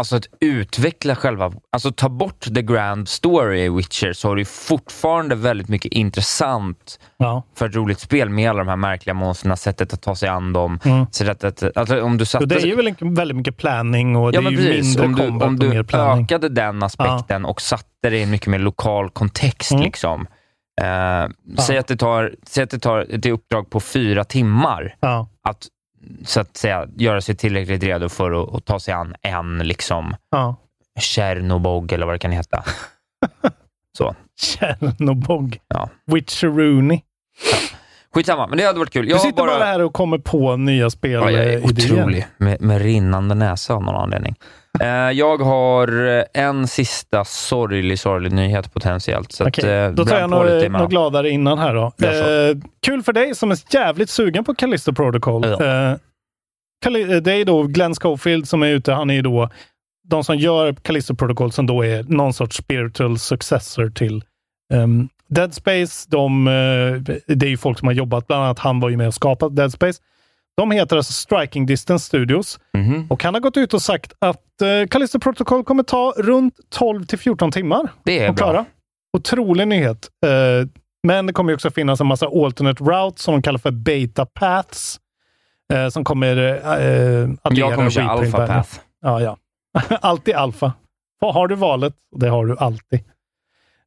Alltså att utveckla själva... Alltså ta bort the grand story i Witcher så har du fortfarande väldigt mycket intressant Ja. för ett roligt spel med alla de här märkliga monstren, sättet att ta sig an dem. Mm. Sättet, alltså, om du satte, det är ju väldigt mycket planning och Ja, det är ju precis. mindre Om du, combat om och mer du planning. ökade den aspekten och satte det i en mycket mer lokal kontext. Mm. Liksom. Eh, säg, att det tar, säg att det tar ett uppdrag på fyra timmar Ja. att så att säga, göra sig tillräckligt redo för att, att ta sig an en liksom, Ja. Eller vad det kan heta. så. Tjernobog. Ja. Witcheroony. Skitsamma, men det hade varit kul. Du Jag har sitter bara... här och kommer på nya spel. Ja, jag är eh, otrolig med, med rinnande näsa av någon anledning. Eh, jag har eh, en sista sorglig, sorglig nyhet potentiellt. Så Okej, att, eh, Då tar jag något, gladare innan här då. Eh, kul för dig som är jävligt sugen på Callisto Protocol. Ja. Eh, det är då Glenn Schofield som är ute. Han är ju då de som gör Callisto Protocol som då är någon sorts spiritual successor till ehm, Dead Space. De, eh, det är ju folk som har jobbat, bland annat han var ju med och skapat Dead Space. De heter alltså Striking Distance Studios Mhm. och han har gått ut och sagt att eh, Callisto Protocol kommer ta runt 12 till 14 timmar Det är bra. Otrolig nyhet. Eh, men det kommer också finnas en massa alternate routes som de kallar för beta paths. som kommer uh, att Jag kommer köra Alpha Path. Ja, ja. alltid alfa. Har du valet? Det har du alltid.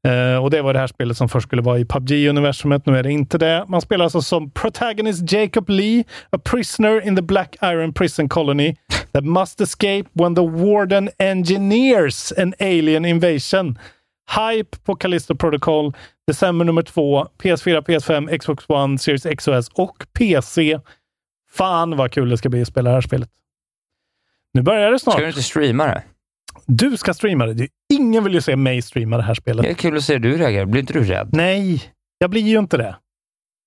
Uh, och Det var det här spelet som först skulle vara i PubG-universumet. Nu är det inte det. Man spelar alltså som protagonist Jacob Lee, a prisoner in the Black Iron Prison Colony that must escape when the warden engineers an alien invasion. Hype på Callisto Protocol, december nummer två, PS4, PS5, Xbox One, Series XOS och PC. Fan vad kul det ska bli att spela det här spelet. Nu börjar det snart. Ska du inte streama det? Du ska streama det. Ingen vill ju se mig streama det här spelet. Det är kul att se hur du reagerar. Blir inte du rädd? Nej, jag blir ju inte det.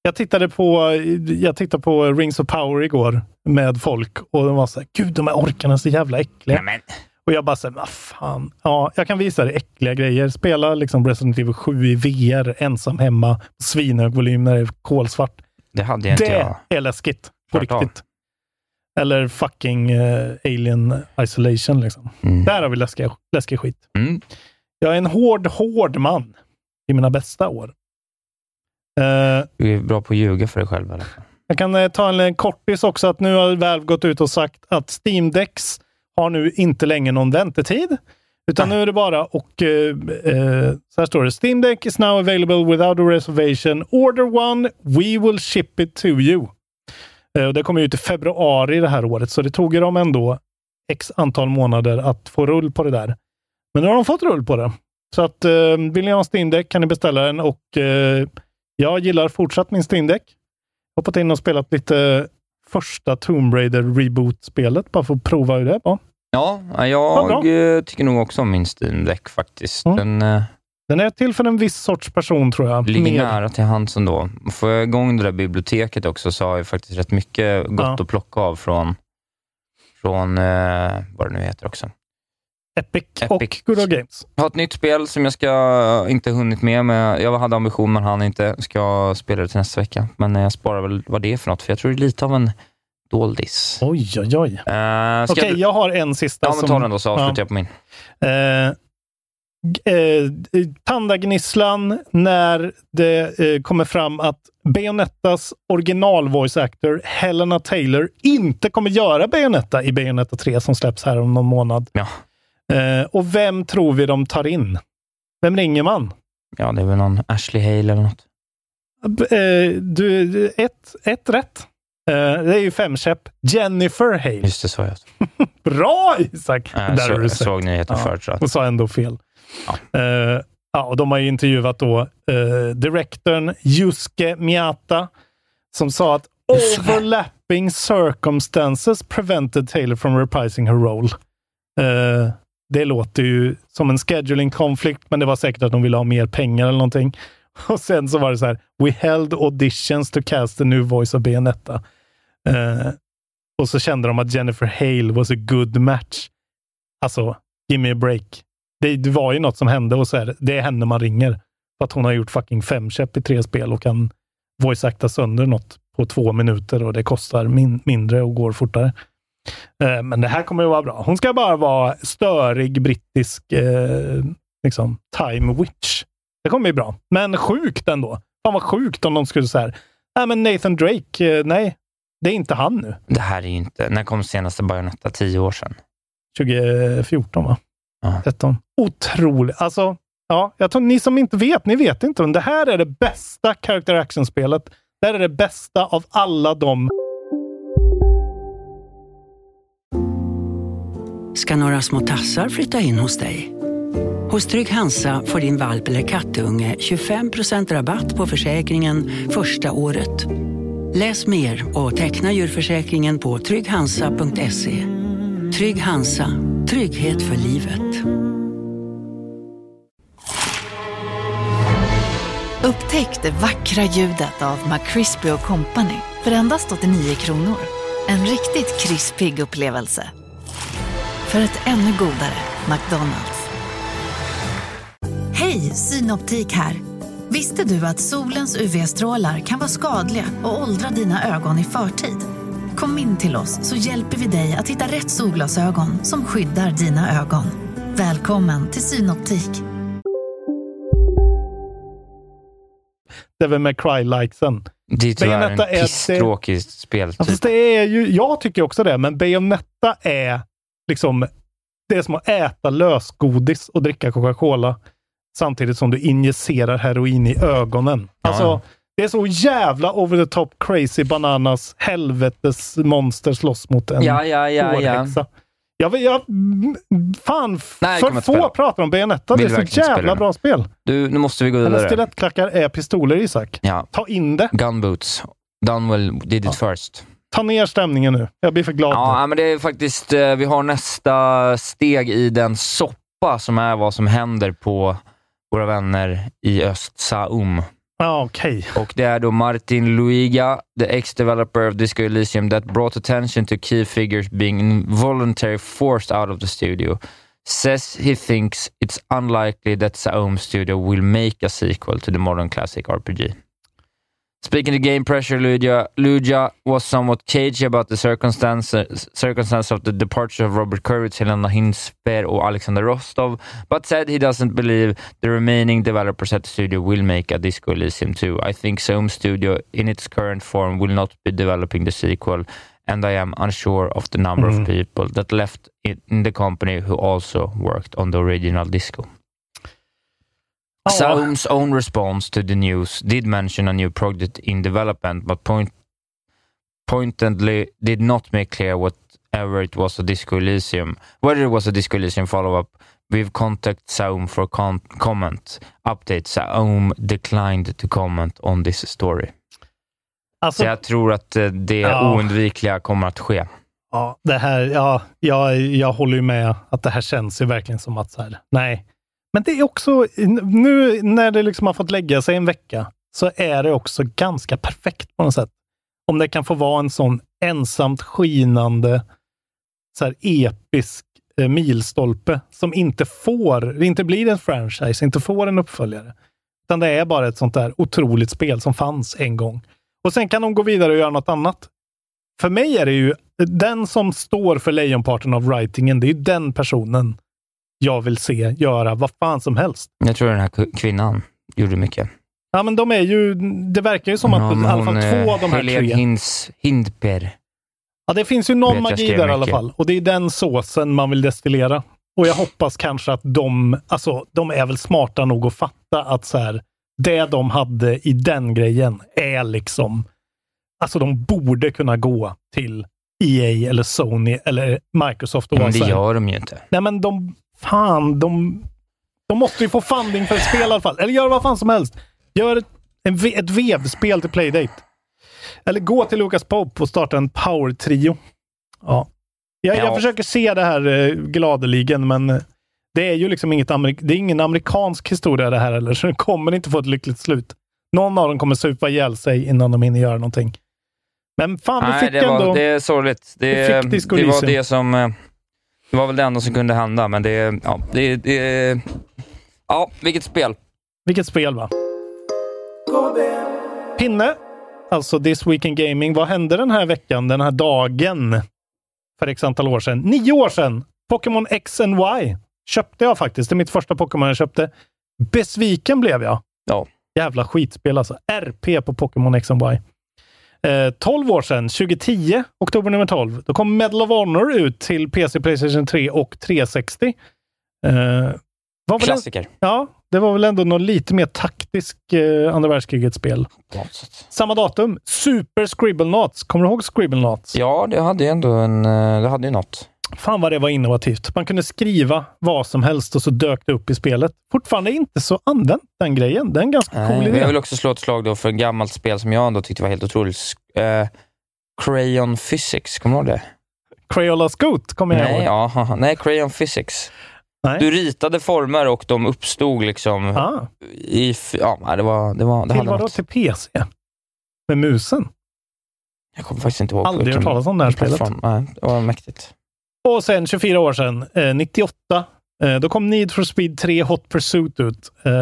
Jag tittade på, jag tittade på Rings of Power igår med folk och de var så här, gud de här orkarna är så jävla äckliga. Nej, men. Och jag bara så här, vad fan. Ja, jag kan visa dig äckliga grejer. Spela liksom Resident Evil 7 i VR, ensam hemma, svinhög volym när det är kolsvart. Det hade jag inte Det jag. är läskigt. På Klart riktigt. Eller fucking eh, Alien Isolation liksom. Mm. Där har vi läskig, läskig skit. Mm. Jag är en hård, hård man i mina bästa år. Eh, Du är bra på att ljuga för dig själv. Eller? jag kan eh, ta en kortis också, att nu har Valve gått ut och sagt att Steam Decks har nu inte längre någon väntetid. Utan nu är det bara och eh, så här står det. Steam Deck is now available without a reservation. Order one, we will ship it to you. Eh, och det kommer ut i februari det här året, så det tog ju dem ändå x antal månader att få rull på det där. Men nu har de fått rull på det. Så att eh, vill ni ha en Steam Deck kan ni beställa den och eh, jag gillar fortsatt min Steam Deck. Hoppat in och spelat lite första Tomb Raider reboot-spelet bara för att prova hur det var. Ja, jag eh, tycker nog också om min Steam Deck faktiskt. Mm. Den eh, Den är till för en viss sorts person tror jag. ligger Mer. nära till hands ändå. Får jag igång det där biblioteket också så har jag faktiskt rätt mycket gott Ja. att plocka av från, från eh, vad det nu heter också. Epic, Epic. och Good Old Games. Jag har ett nytt spel som jag ska inte hunnit med, men jag hade ambition men han inte. Ska spela det till nästa vecka. Men jag sparar väl vad det är för något, för jag tror det är lite av en doldis. Oj, oj, oj. Eh, ska Okej, du- jag har en sista. Ja, men som, ta den då så avslutar Ja. jag på min. Eh, g- eh, Tandagnisslan när det eh, kommer fram att Bayonettas original voice actor Helena Taylor inte kommer göra Bayonetta i Bayonetta 3 som släpps här om någon månad. Ja. Eh, och vem tror vi de tar in? Vem ringer man? Ja, det är väl någon Ashley Hale eller något. Eh, du, ett, ett rätt. Eh, det är ju femkäpp. Jennifer Hale. Just det, så jag. Bra Isak! Äh, Där så, har du jag sett. såg nyheten Ja. förut. Så att, Och sa ändå fel. Ja. Eh, ja, och de har ju intervjuat då eh, direktorn Yusuke Miyata som sa att overlapping circumstances prevented Taylor from reprising her role. Eh, det låter ju som en scheduling konflikt, men det var säkert att de ville ha mer pengar eller någonting. Och sen så var det så här, we held auditions to cast the new voice of Bayonetta. Eh, och så kände de att Jennifer Hale was a good match. Alltså, give me a break. Det, det var ju något som hände och så är det, är henne man ringer. För att hon har gjort fucking fem käpp i tre spel och kan voice-acta sönder något på två minuter och det kostar min, mindre och går fortare. Eh, men det här kommer att vara bra. Hon ska bara vara störig brittisk eh, liksom, time witch. Det kommer bli bra. Men sjukt ändå. Fan vad sjukt om de skulle säga nej men Nathan Drake, eh, nej, det är inte han nu. Det här är ju inte... När kom senaste Bayonetta? Tio år sedan? 2014 va? Ja. 13. Otroligt. Alltså, ja, jag tror ni som inte vet, ni vet inte. Men det här är det bästa character action-spelet. Det här är det bästa av alla de Ska några små tassar flytta in hos dig? Hos Trygg Hansa får din valp eller kattunge 25% rabatt på försäkringen första året. Läs mer och teckna djurförsäkringen på trygghansa.se. Trygg Hansa, trygghet för livet. Upptäck det vackra ljudet av McCrispy Company för endast 89 kronor. En riktigt krispig upplevelse. För ett ännu godare McDonalds. Hej, Synoptik här. Visste du att solens UV-strålar kan vara skadliga och åldra dina ögon i förtid? Kom in till oss så hjälper vi dig att hitta rätt solglasögon som skyddar dina ögon. Välkommen till Synoptik. Devil May Cry-likesen. Det är tyvärr Bayonetta är en det- pisstråkig speltyp. Ja, fast det är ju, jag tycker också det, men Bayonetta är liksom, det är som att äta lösgodis och dricka Coca-Cola samtidigt som du injicerar heroin i ögonen. Alltså, Ja. Det är så jävla over the top crazy bananas helvetes monster slåss mot en Ja, ja, ja, ja. hårhäxa. Jag, jag, fan, Nej, för få pratar om Bayonetta. Vill Det är så spela jävla bra spel. Du, nu måste vi gå Hennes vidare. stilettklackar är pistoler, Isak. Ja. Ta in det. Gunboots. Dunwell did it first. Ta ner stämningen nu. Jag blir för glad. Ja, men det är faktiskt, eh, vi har nästa steg i den soppa som är vad som händer på våra vänner i öst, Saum. Ja, okej. Och det är då Martin Luiga, the ex-developer of Disco Elysium, that brought attention to key figures being involuntarily forced out of the studio. Says he thinks it's unlikely that Saum Studio will make a sequel to the modern classic RPG. Speaking to Game Pressure, Luja, Luja was somewhat cagey about the circumstances, circumstance of the departure of Robert Kurwitz, Helena Hinsper och Alexander Rostov, but said he doesn't believe the remaining developers at the studio will make a Disco Elysium 2. I think Sohm Studio, in its current form, will not be developing the sequel, and I am unsure of the number Mm. of people that left in the company who also worked on the original Disco. Ja. Saum's own response to the news did mention a new project in development, but point, pointedly did not make clear whatever it was a Disco Elysium, whether it was a Disco Elysium follow-up. We've contacted Saum for con- comment. Update. Saum declined to comment on this story. Alltså, Så jag tror att eh, det Ja. oundvikliga kommer att ske. Ja, det här, ja, jag, jag håller ju med att det här känns ju verkligen som att så här, nej. Men det är också, nu när det liksom har fått lägga sig en vecka, så är det också ganska perfekt på något sätt. Om det kan få vara en sån ensamt skinande, så här episk eh, milstolpe som inte får, inte blir en franchise, inte får en uppföljare. Utan det är bara ett sånt där otroligt spel som fanns en gång. Och sen kan de gå vidare och göra något annat för mig är det ju den som står för lejonparten av writingen. Det är ju den personen jag vill se göra vad fan som helst. Jag tror den här kvinnan gjorde mycket. Ja, men de är ju, det verkar ju som att men i alla fall två eh, av de här Helene tre. Hins, Hindper. Ja, det finns ju någon magi där i alla fall. Och det är den såsen man vill destillera. Och jag hoppas kanske att de, alltså de är väl smarta nog att fatta att så här, det de hade i den grejen är liksom, alltså de borde kunna gå till EA eller Sony eller Microsoft och Men det gör de ju inte. Nej, men de, fan, de, de måste ju få funding för ett spel i alla fall. Eller gör vad fan som helst. Gör ett, en, ett vevspel till Playdate. Eller gå till Lucas Pope och starta en power-trio. Ja. Jag, jag Ja. försöker se det här eh, gladeligen, men eh, det är ju liksom inget amerik- det är ingen amerikansk historia det här heller, så det kommer inte få ett lyckligt slut. Någon av dem kommer supa ihjäl sig innan de hinner göra någonting. Men fan, vi Nej, fick det, var, ändå... det är sorgligt. Det, det, Disco var det som... Det var väl det enda som kunde hända, men det... Ja, det, det ja vilket spel. Vilket spel va? Pinne, alltså This Week in Gaming. Vad hände den här veckan, den här dagen? För x antal år sedan. Nio år sedan! Pokémon X and Y köpte jag faktiskt. Det är mitt första Pokémon jag köpte. Besviken blev jag. Ja. Jävla skitspel alltså. RP på Pokémon X and Y. Eh, 12 år sedan, 2010, oktober nummer 12, då kom Medal of Honor ut till PC, Playstation 3 och 360. Eh, Klassiker. Ja, det var väl ändå något lite mer taktisk eh, andra något sätt. Samma datum, Super Scribblenauts. Kommer du ihåg Scribblenauts? Ja, det hade ju ändå en... eh, Det hade ju något. Fan vad det var innovativt. Man kunde skriva vad som helst och så dök det upp i spelet. Fortfarande inte så använt den grejen. Det är en ganska cool Nej, men idé. jag vill också slå ett slag då för ett gammalt spel som jag ändå tyckte var helt otroligt. Eh, Crayon Physics, kommer du ihåg det? Crayola Scoot kommer jag Nej, ihåg. ja, nej, Crayon Physics. Nej. Du ritade former och de uppstod liksom Ah, i... Ja, det var... Det, var, det till vadå? Till PC? Med musen? Jag kommer faktiskt inte ihåg. Aldrig hört talas om det här spelet. Nej, det var mäktigt. Och sen 24 år sedan, eh, 98, eh, då kom Need for Speed 3 Hot Pursuit ut. Eh,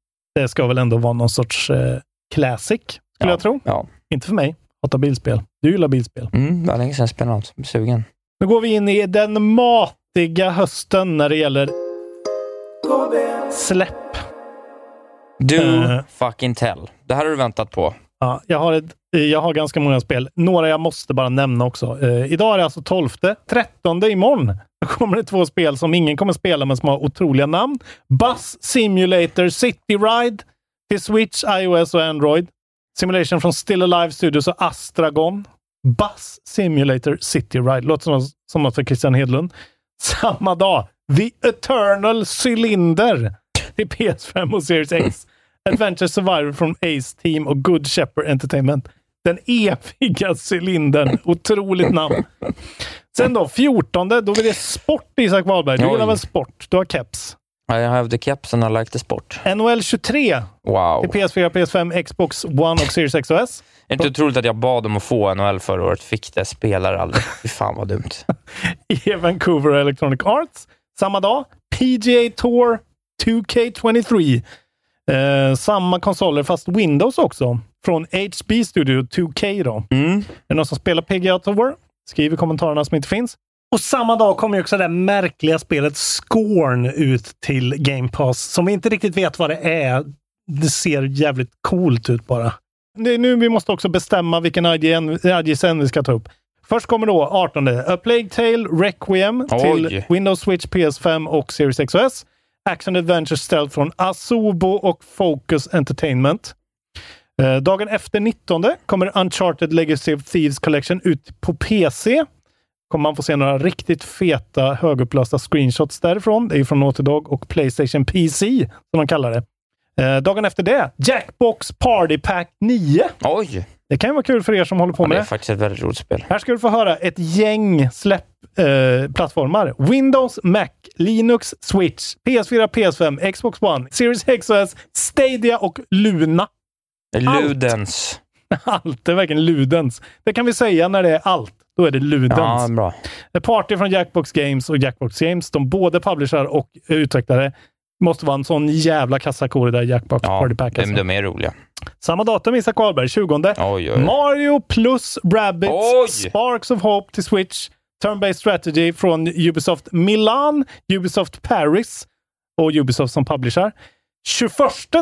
det ska väl ändå vara någon sorts eh, classic, skulle Ja. jag tro. Ja. Inte för mig. Hatar bilspel. Du gillar bilspel. Mm, det var länge sedan jag spelade något. Jag blir sugen. Nu går vi in i den matiga hösten när det gäller släpp. Do Eh. fucking tell. Det här har du väntat på. Ja, jag, har ett, jag har ganska många spel. Några jag måste bara nämna också. Eh, idag är det alltså 12. 13 imorgon då kommer det två spel som ingen kommer spela men som har otroliga namn. Bus Simulator City Ride till Switch, iOS och Android. Simulation från Still Alive Studios och Astragon. Bus Simulator City Ride. Låter som, som något för Christian Hedlund. Samma dag, The Eternal Cylinder till PS5 och Series X. Adventure Survivor från Ace Team och Good Shepherd Entertainment. Den eviga cylindern. Otroligt namn. Sen då, 14, då blir det sport, Isak Wahlberg. Du gillar väl sport? Du har keps. I have the caps and I like the sport. NHL 23 Wow. till PS4, PS5, Xbox One och Series X och S. Är inte otroligt att jag bad om att få NHL förra året. Fick det, spelar aldrig. Fy fan vad dumt. i Vancouver Electronic Arts. Samma dag, PGA Tour 2K23. Eh, samma konsoler, fast Windows också. Från HB Studio 2K då. Mm. Är det någon som spelar PGA Tour? Skriv i kommentarerna som inte finns. Och samma dag kommer ju också det där märkliga spelet Scorn ut till Game Pass, som vi inte riktigt vet vad det är. Det ser jävligt coolt ut bara. Det är nu vi måste också bestämma vilken IGN, vi ska ta upp. Först kommer då 18. A Plague Tale Requiem till Oj. Windows Switch, PS5 och Series X och S. Action Adventure Stealth från Asobo och Focus Entertainment. Eh, dagen efter 19 kommer Uncharted Legacy of Thieves Collection ut på PC. Kommer man få se några riktigt feta högupplösta screenshots därifrån. Det är från Naughty Dog och Playstation PC, som de kallar det. Eh, dagen efter det, Jackbox Party Pack 9. Oj! Det kan ju vara kul för er som håller på Ja, med det är faktiskt ett väldigt roligt spel. Här ska du få höra ett gäng släppplattformar. Eh. Windows, Mac, Linux, Switch, PS4, PS5, Xbox One, Series X och S, Stadia och Luna. Ludens. Allt. Det är verkligen ludens. Det kan vi säga när det är allt. Då är det ludens. Ja, bra. Ett Party från Jackbox Games och Jackbox Games, de både publicerar och utvecklare, måste vara en sån jävla kassako det där Jackbox Ja, Party Pack. Alltså. de är roliga. Samma datum, Isak Wahlberg, 20. Oj, oj, oj. Mario plus Rabbids! Sparks of Hope till Switch. Turn-based strategy från Ubisoft Milan, Ubisoft Paris och Ubisoft som publicerar. 21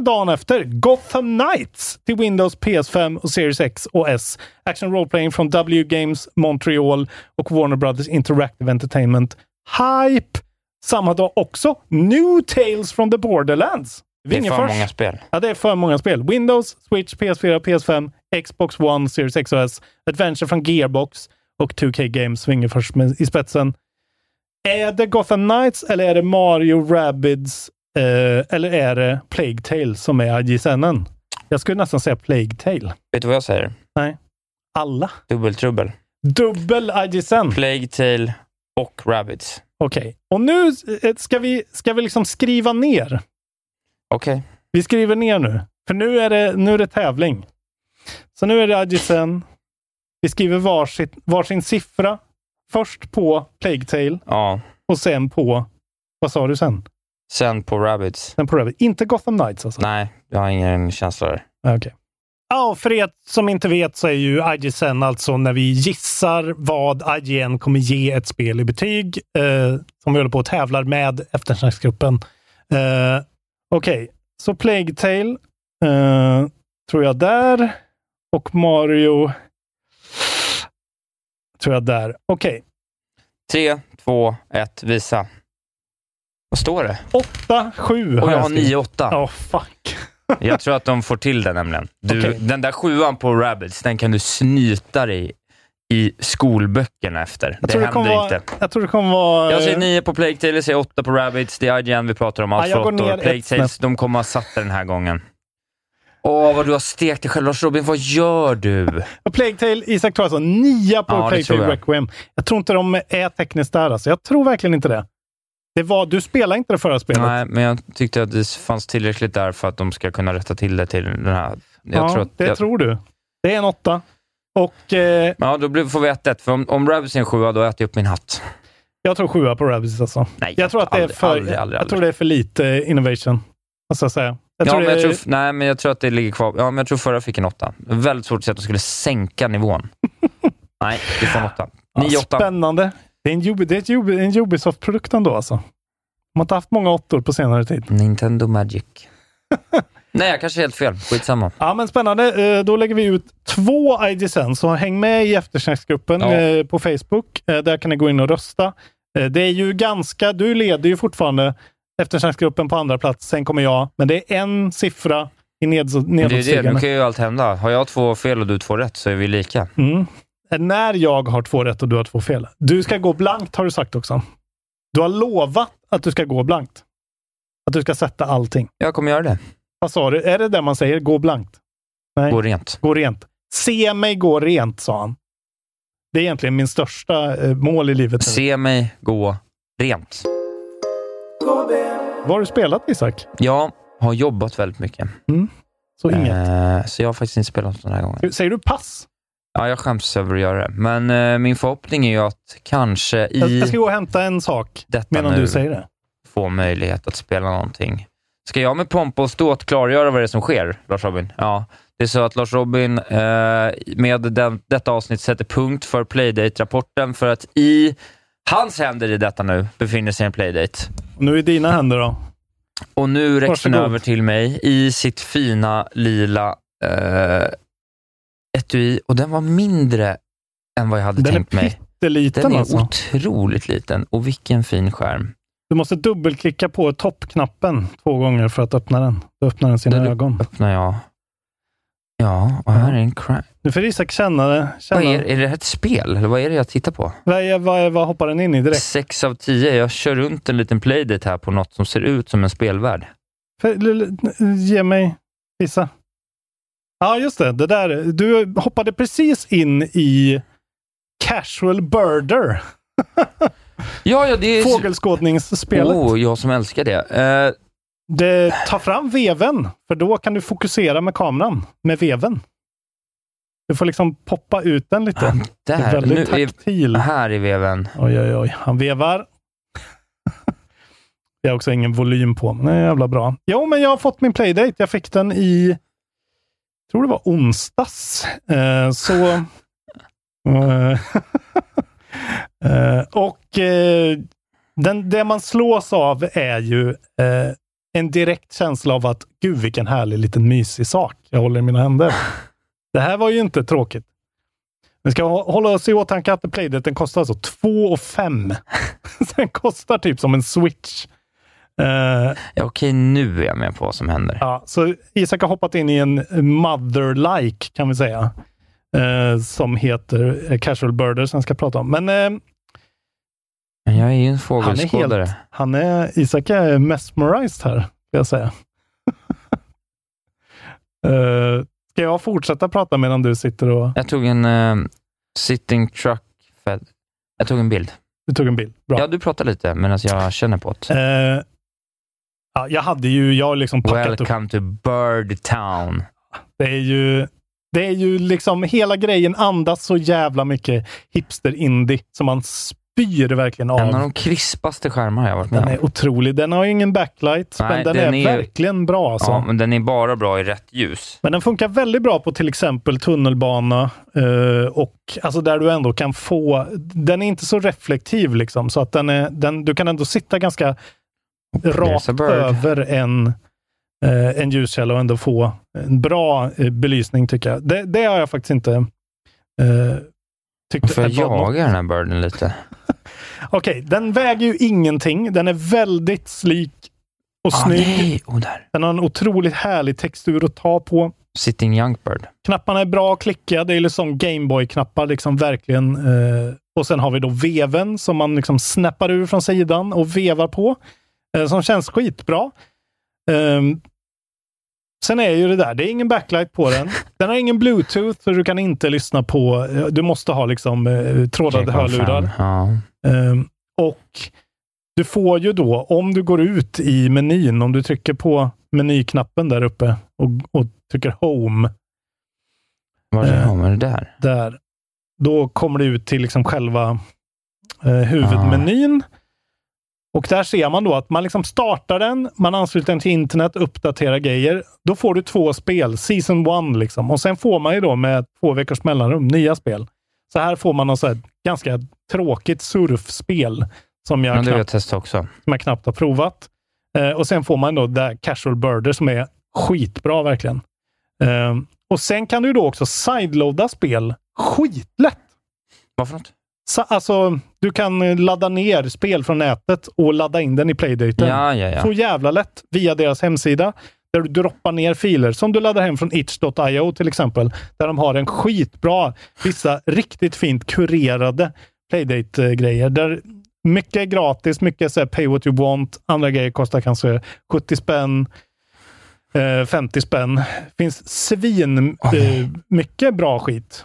dagen efter, Gotham Knights till Windows, PS5 och Series X och S. Action Role Playing från W Games Montreal och Warner Brothers Interactive Entertainment. Hype! Samma dag också, New Tales from the Borderlands. Det är för många spel. Ja, det är för många spel. Windows, Switch, PS4, PS5, Xbox One, Series X och S, Adventure från Gearbox och 2K Games Vingefors med, i spetsen. Är det Gotham Knights eller är det Mario Rabbids eh, eller är det Plague Tale som är IGSNen? Jag skulle nästan säga Plague Tale. Vet du vad jag säger? Nej. Alla. Dubbeltrubbel. Dubbel IGSN. Plague Tale Och Rabbids. Okej. Och nu eh, ska vi, ska vi liksom skriva ner. Okej. Vi skriver ner nu. För nu är det, nu är det tävling. Så nu är det Adjisen. Vi skriver varsitt, varsin siffra. Först på Plague Tale Ja. och sen på, vad sa du sen? Sen på Rabbids. Sen på Rabbit. Inte Gotham Knights alltså? Nej, jag har ingen känsla där. Ah, Okej. Ja, och för er som inte vet så är ju IGSN alltså när vi gissar vad IGN kommer ge ett spel i betyg, eh, som vi håller på och tävlar med eftersnacksgruppen. Eh, Okej, så Plague Tale eh, tror jag där och Mario tror jag där. Okej, Tre, två, ett, visa. Vad står det? 8, 7 Och jag har skrivit. 9, 8. Ja, fuck. Jag tror att de får till det nämligen. Du, Okej. Den där sjuan på Rabbids, den kan du snyta dig i skolböckerna efter. Jag det tror det händer inte. vara... Jag tror det kommer vara... Jag säger 9 på Plague Tale, jag säger 8 på Rabbids. Det är IGN vi pratar om. Allt Ja, jag för går 8 ner år. Plague Tales, de kommer ha satt det den här gången. Åh, vad du har stekt dig själv. Lars Robin, vad gör du? Plague Tale, Isak tror alltså 9 på Ja, Plague Tale jag. Requiem. Jag tror inte de är tekniskt där alltså. Jag tror verkligen inte det. Det var, du spelade inte det förra spelet. Nej, men jag tyckte att det fanns tillräckligt där för att de ska kunna rätta till det till den här. Jag ja, tror det jag, tror du. Det är en åtta. Och eh, Ja, då blir- får vi 1-1. För om, om Rabbids är en sjua, då äter jag upp min hatt. jag tror sjua på Rabbids alltså. Nej, Jag tror att det är aldrig, för, aldrig, aldrig, jag tror det är för lite innovation. Måste jag säga. Jag ja, tror men det jag är- tror, nej, men jag tror att det ligger kvar. Ja, men jag tror förra fick en åtta. Väldigt svårt att se att de skulle sänka nivån. nej, vi får en åtta. Ja, 9-8. Spännande. Det är en, Ubi, det är en Ubisoft-produkt ändå alltså. De har inte haft många åttor på senare tid. Nintendo Magic. nej, jag kanske är helt fel. Skitsamma. Ja, men spännande. Eh, Då lägger vi ut två IGSN, så häng med i eftersnacksgruppen Ja. eh, på Facebook. Eh, Där kan ni gå in och rösta. Det är ju ganska, du leder ju fortfarande eftersnacksgruppen på andra plats, sen kommer jag. Men det är en siffra i ned, Men det är det, nu nedåtstigande. kan ju allt hända. Har jag två fel och du två rätt så är vi lika. Mm. När jag har två rätt och du har två fel. Du ska gå blankt har du sagt också. Du har lovat att du ska gå blankt. Att du ska sätta allting. Jag kommer göra det. Vad sa du? Är det det man säger? Gå blankt? Nej. Gå rent. Gå rent. Se mig gå rent, sa han. Det är egentligen min största eh, mål i livet. Se mig gå rent. Vad har du spelat, Isak? Jag har jobbat väldigt mycket. Så inget. Eh, så jag har faktiskt inte spelat den här gången. Säger du pass? Ja, jag skäms över att göra det. Men eh, min förhoppning är ju att kanske Jag, i jag ska gå och hämta en sak medan nu du säger det. få möjlighet att spela någonting. Ska jag med pompa och ståt klargöra vad det är som sker, Lars Robin? Ja, det är så att Lars Robin eh, med den, detta avsnitt sätter punkt för Playdate-rapporten för att i hans händer i detta nu befinner sig en Playdate. Nu är dina händer då. Och nu räcks den över till mig i sitt fina lila eh, etui och den var mindre än vad jag hade Den är tänkt mig. pytteliten Den är alltså. otroligt liten och vilken fin skärm. Du måste dubbelklicka på toppknappen två gånger för att öppna den. Då öppnar den sina Då ögon. öppnar jag. Ja, och här är en crime. Nu får Isak känna det. Känna. Vad är, är det här ett spel, eller vad är det jag tittar på? Vad, är, vad, är, vad hoppar den in i direkt? Sex av tio. Jag kör runt en liten playdate här på något som ser ut som en spelvärld. För, ge mig, visa. Ja, just det. det där. Du hoppade precis in i Casual Birder. Ja, ja, det är... Fågelskådningsspelet. Oh, jag som älskar det. Eh, Det, ta fram veven, för då kan du fokusera med kameran med veven. Du får liksom poppa ut den lite. Det är där. väldigt Nu är- taktil. här är veven. Oj, oj, oj. Han vevar. Det är också ingen volym på, men det är jävla bra. Jo, men jag har fått min playdate. Jag fick den i, jag tror det var onsdags. Eh, så... eh, eh, och eh, den, det man slås av är ju eh, en direkt känsla av att gud vilken härlig liten mysig sak jag håller i mina händer. Det här var ju inte tråkigt. Vi ska hå- hålla oss i åtanke att Playdaten kostar alltså 2 5 Den kostar typ som en switch. Eh, Ja, okej, nu är jag med på vad som händer. ja, så Isak har hoppat in i en mother-like kan vi säga. Eh, som heter eh, Casual Birder som jag ska prata om. Men Men jag är ju en han är fågelskådare. helt, han är, Isak är mesmerized här, ska jag säga. Eh, ska jag fortsätta prata medan du sitter och... Jag tog en sitting truck. Fed. Jag tog en bild. du tog en bild. Bra. Ja, du pratar lite medan jag känner på det. Eh, ja, jag hade ju, jag har liksom packat upp. Welcome to Bird Town. Det är ju, det är ju liksom, hela grejen andas så jävla mycket hipster-indie som man spyr verkligen av. En av de krispaste skärmar jag varit med Den är otrolig. Den har ju ingen backlight, Nej, men den, den är, är- verkligen bra. Alltså. Ja, men den är bara bra i rätt ljus. Men den funkar väldigt bra på till exempel tunnelbana eh, och alltså där du ändå kan få... Den är inte så reflektiv liksom, så att den är, den, du kan ändå sitta ganska rakt över en, eh, en ljuskälla och ändå få en bra eh, belysning tycker jag. Det, det har jag faktiskt inte eh, tyckt Får jag jaga den här birden lite? Okej, den väger ju ingenting. Den är väldigt slik och Ah, snygg. nej. Oh, där. Den har en otroligt härlig textur att ta på. Sitting Young Bird. Knapparna är bra att klicka. Det är liksom Gameboy-knappar, liksom verkligen. Eh, och sen har vi då veven som man liksom snappar ur från sidan och vevar på. Eh, som känns skitbra. Ehm, sen är ju det där, det är ingen backlight på den. Den har ingen bluetooth, så du kan inte lyssna på... eh, Du måste ha liksom eh, trådade hörlurar. Ja. Ehm, och du får ju då, om du går ut i menyn, om du trycker på menyknappen där uppe och, och trycker home, Var Eh. har man det där? där, då kommer du ut till liksom själva eh, huvudmenyn. Och där ser man då att man liksom startar den, man ansluter den till internet, uppdaterar grejer. Då får du två spel, season one liksom. Och sen får man ju då med två veckors mellanrum nya spel. Så här får man något så ganska tråkigt surfspel som jag, knappt, testa också. som jag knappt har provat. Eh, och sen får man då där Casual Birder som är skitbra verkligen. Eh, och sen kan du då också sideloada spel skitlätt. Vad för något? Så, alltså, du kan eh, ladda ner spel från nätet och ladda in den i Playdaten. Ja, ja, ja. Så jävla lätt via deras hemsida. Där du droppar ner filer som du laddar hem från itch.io till exempel. Där de har en skitbra, vissa riktigt fint kurerade Playdate-grejer. Där mycket är gratis, mycket är så pay what you want. Andra grejer kostar kanske 70 spänn, eh, 50 spänn. finns svin eh, mycket bra skit.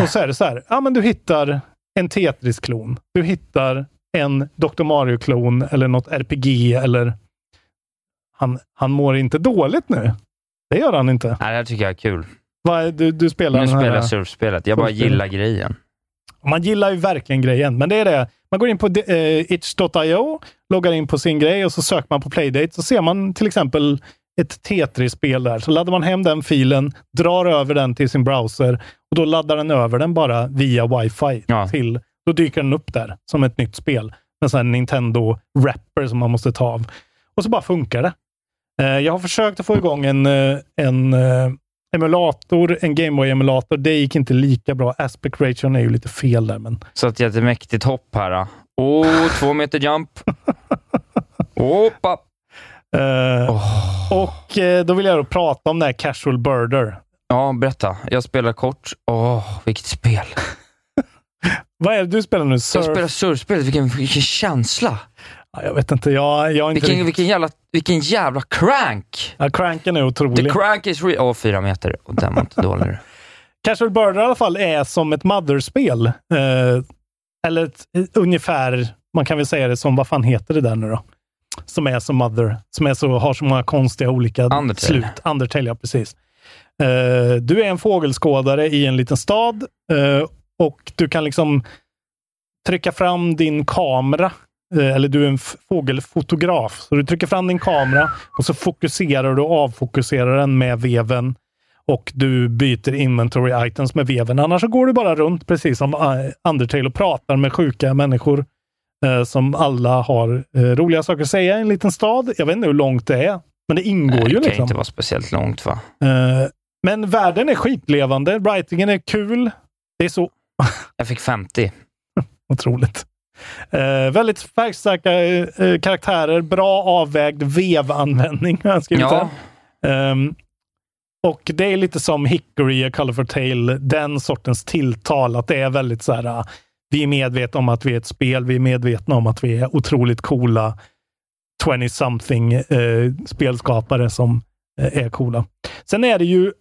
Och så är det så här, ja men du hittar en Tetris-klon. Du hittar en Dr. Mario-klon eller något RPG eller han, han mår inte dåligt nu. Det gör han inte. Nej, det här tycker jag är kul. Är- du, du spelar Nu här- spelar jag surfspelet. Jag bara surfspelet. gillar grejen. Man gillar ju verkligen grejen, men det är det. Man går in på uh, itch.io, loggar in på sin grej och så söker man på Playdate. Så ser man till exempel ett Tetris-spel där. Så laddar man hem den filen, drar över den till sin browser och då laddar den över den bara via wifi. till. Då dyker den upp där som ett nytt spel. Med här Nintendo-wrapper som man måste ta av. Och så bara funkar det. Eh, jag har försökt att få igång en, eh, en eh, emulator, en Gameboy-emulator. Det gick inte lika bra. Aspect ration är ju lite fel där, men Så ett jättemäktigt hopp här. då. Oh, två meter jump. Hoppa! Eh, Och eh, då vill jag då prata om det här Casual Birder. Ja, berätta. Jag spelar kort. Åh, vilket spel. Vad är det du spelar nu? Surf? Jag spelar surfspelet. Vilken, vilken känsla. Ja, jag vet inte. Jag, jag inte Vilken, vilken, jävla, vilken jävla crank! Ja, cranken är The otrolig. crank is real. Åh, fyra meter. Och den var inte dålig. Casual Birder i alla fall är som ett Mother-spel. Eh, eller ett, ungefär, man kan väl säga det som, vad fan heter det där nu då? Som är som Mother, som är så, har så många konstiga olika Undertale. slut. Undertale, ja precis. Eh, du är en fågelskådare i en liten stad eh, och du kan liksom trycka fram din kamera. eh, Eller du är en fågelfotograf. Så du trycker fram din kamera och så fokuserar du och avfokuserar den med veven och du byter inventory items med veven. Annars så går du bara runt precis som Undertale och pratar med sjuka människor som alla har eh, roliga saker att säga i en liten stad. Jag vet inte hur långt det är, men det ingår Det ju kan liksom. inte vara speciellt långt va? Eh, men världen är skitlevande. Writingen är kul. Det är så Jag fick 50. otroligt. Eh, väldigt färgstarka eh, eh, karaktärer, bra avvägd vevanvändning har skrivit Ja. här. Ehm, och det är lite som Hickory, A Color for Tale, den sortens tilltal. Att det är väldigt så här, vi är medvetna om att vi är ett spel, vi är medvetna om att vi är otroligt coola 20-something eh, spelskapare som eh, är coola. Sen är det ju